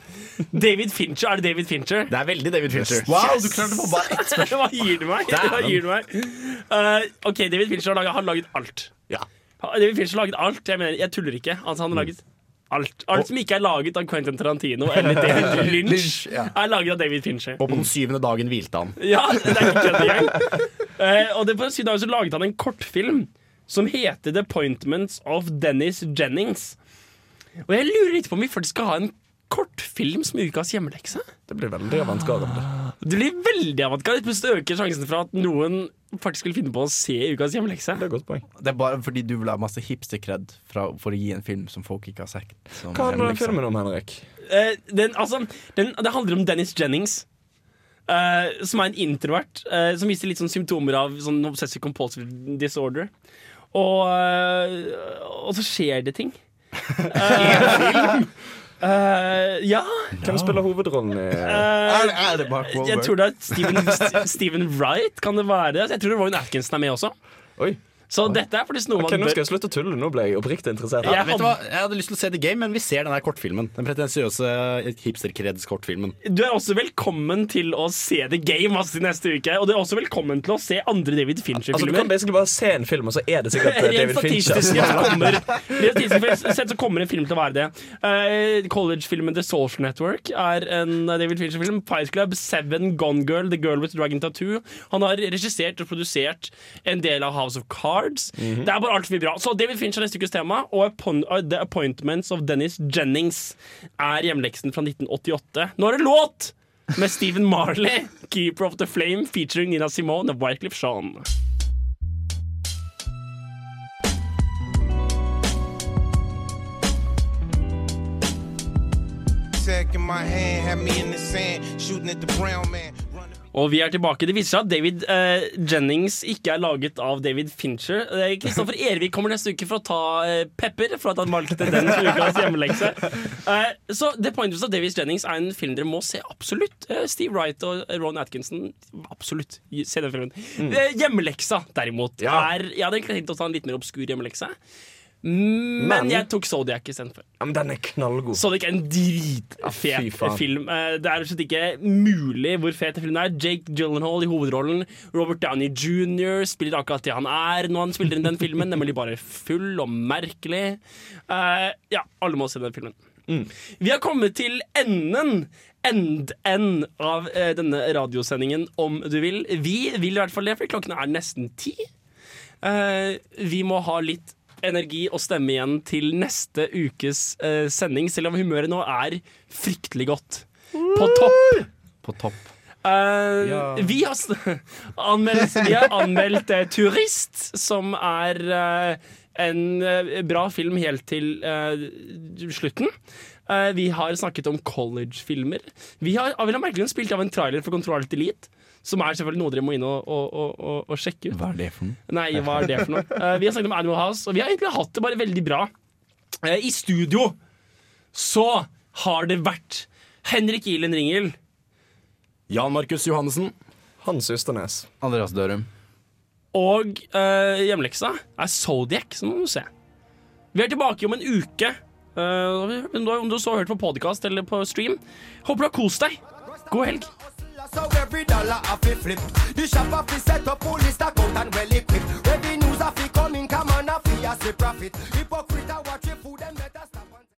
David Fincher. Er det David Fincher? Det er veldig David Fincher. Wow, du klarte å få bare ett spørsmål. *laughs* Hva gir du meg? Hva gir du meg? Uh, OK, David Fincher har laget, har laget alt. Ja. David Fincher har laget alt. Jeg mener, jeg tuller ikke. Altså, han har laget alt. Alt som ikke er laget av Quentin Tarantino eller David *laughs* Lynch, Lynch, ja. er laget av David Fincher. Og på den syvende dagen hvilte han. Ja, det er ikke kødd engang. Eh, og det på syvende dagen så laget han en kortfilm som heter The Appointments of Dennis Jennings. Og jeg lurer litt på om vi faktisk skal ha en kortfilm som ukas hjemmelekse. Det blir veldig avantgarde. Det blir veldig avantgarde. Plutselig øker sjansen for at noen faktisk vil finne på å se ukas hjemmelekse. Det er et godt poeng. Det er bare fordi du vil ha masse hipster-kred for å gi en film som folk ikke har sett. som Hva handler filmen om, Henrik? Eh, den, altså, den, det handler om Dennis Jennings. eh, som er en introvert eh, som viser litt sånn symptomer av sånn obsessive compulsive disorder. Og, eh, og så skjer det ting. *laughs* Eh, eh, ja. Hvem spiller hovedrollen i Eh, jeg tror det er Steven, Steven Wright, kan det være. Jeg tror Rowan Atkinson er med også. Oi. Så dette er faktisk noe okay, man Nå skal jeg slutte å tulle. Nå ble jeg oppriktig interessert. Ja, vet du hva? Jeg hadde lyst til å se The Game, men vi ser den der kortfilmen. Den pretensiøse hipster-kreds-kortfilmen. Du er også velkommen til å se The Game altså, neste uke. Og du er også velkommen til å se andre David Altså, Du kan basically bare se en film, og så er det sikkert *laughs* eh, David Fincher. *laughs* sett så kommer en film til å være det. Uh, College-filmen The Social Network er en David Fincher-film. Fight Club, Seven, Gone Girl, The Girl with Dragon Tattoo. Han har regissert og produsert en del av House of Cards. Det er bare altfor mye bra. Så David Finch er neste ukes tema, og uh, The Appointments of Dennis Jennings er hjemleksen fra 1988. Nå er det låt! Med Stephen Marley, *laughs* 'Keeper of the Flame', featuring Nina Simone og Wycliffe Jean. In my hand, had me in the sand, shooting at the brown man. Og vi er tilbake. Det viser seg at David eh, Jennings ikke er laget av David Fincher. Eh, Kristoffer Ervik kommer neste uke for å ta eh, pepper for at han valgte den *laughs* ukas hjemmelekse. Eh, så The Point of David Jennings er en film dere må se absolutt. Eh, Steve Wright og Ron Atkinson, absolutt. Se den filmen. Eh, hjemmeleksa, derimot, er Jeg hadde tenkt å ta en litt mer obskur hjemmelekse. Men, Men- jeg tok Zodiac istedenfor. Ja, men den er knallgod. Zodiac er en dritfet ja, film. Eh, Det er slett ikke mulig hvor fet filmen er. Jake Gyllenhaal i hovedrollen. Robert Downey jr. spiller akkurat det han er når han spiller inn den filmen, nemlig bare full og merkelig. Eh, ja, alle må se den filmen. Vi har kommet til enden. End-end av eh, denne radiosendingen, om du vil. Vi vil i hvert fall det, for klokken er nesten ti. Eh, vi må ha litt energi og stemme igjen til neste ukes eh, sending, selv om humøret nå er fryktelig godt. På topp. På topp. Eh, Ja. vi, har, s- *laughs* anmeldt, vi har anmeldt eh, 'Turist', som er eh, en eh, bra film helt til eh, slutten. Eh, vi har snakket om college-filmer. Vi har av en eller annen merkelig grunn spilt av en trailer for Control Alt Elite. Som er selvfølgelig noe dere må inn og, og, og, og, sjekke ut. Hva er det for noe? Nei, hva er det for noe? Uh, vi har snakket om Animal House, og vi har egentlig hatt det bare veldig bra. Uh, I studio så har det vært Henrik Ilen Ringel. Jan Markus Johannessen. Hans Ysternes. Andreas Dørum. Og uh, hjemleksa er Zodiac, som må må se. Vi er tilbake om en uke. Uh, om du- om du så har hørt på podkast eller på stream. Håper du har kost deg. God helg. So every dollar have to flip. The shop have to set up police stack out and well equipped. Revenues have to come in, come on, have to see profit. Hypocrite, watch your food and better.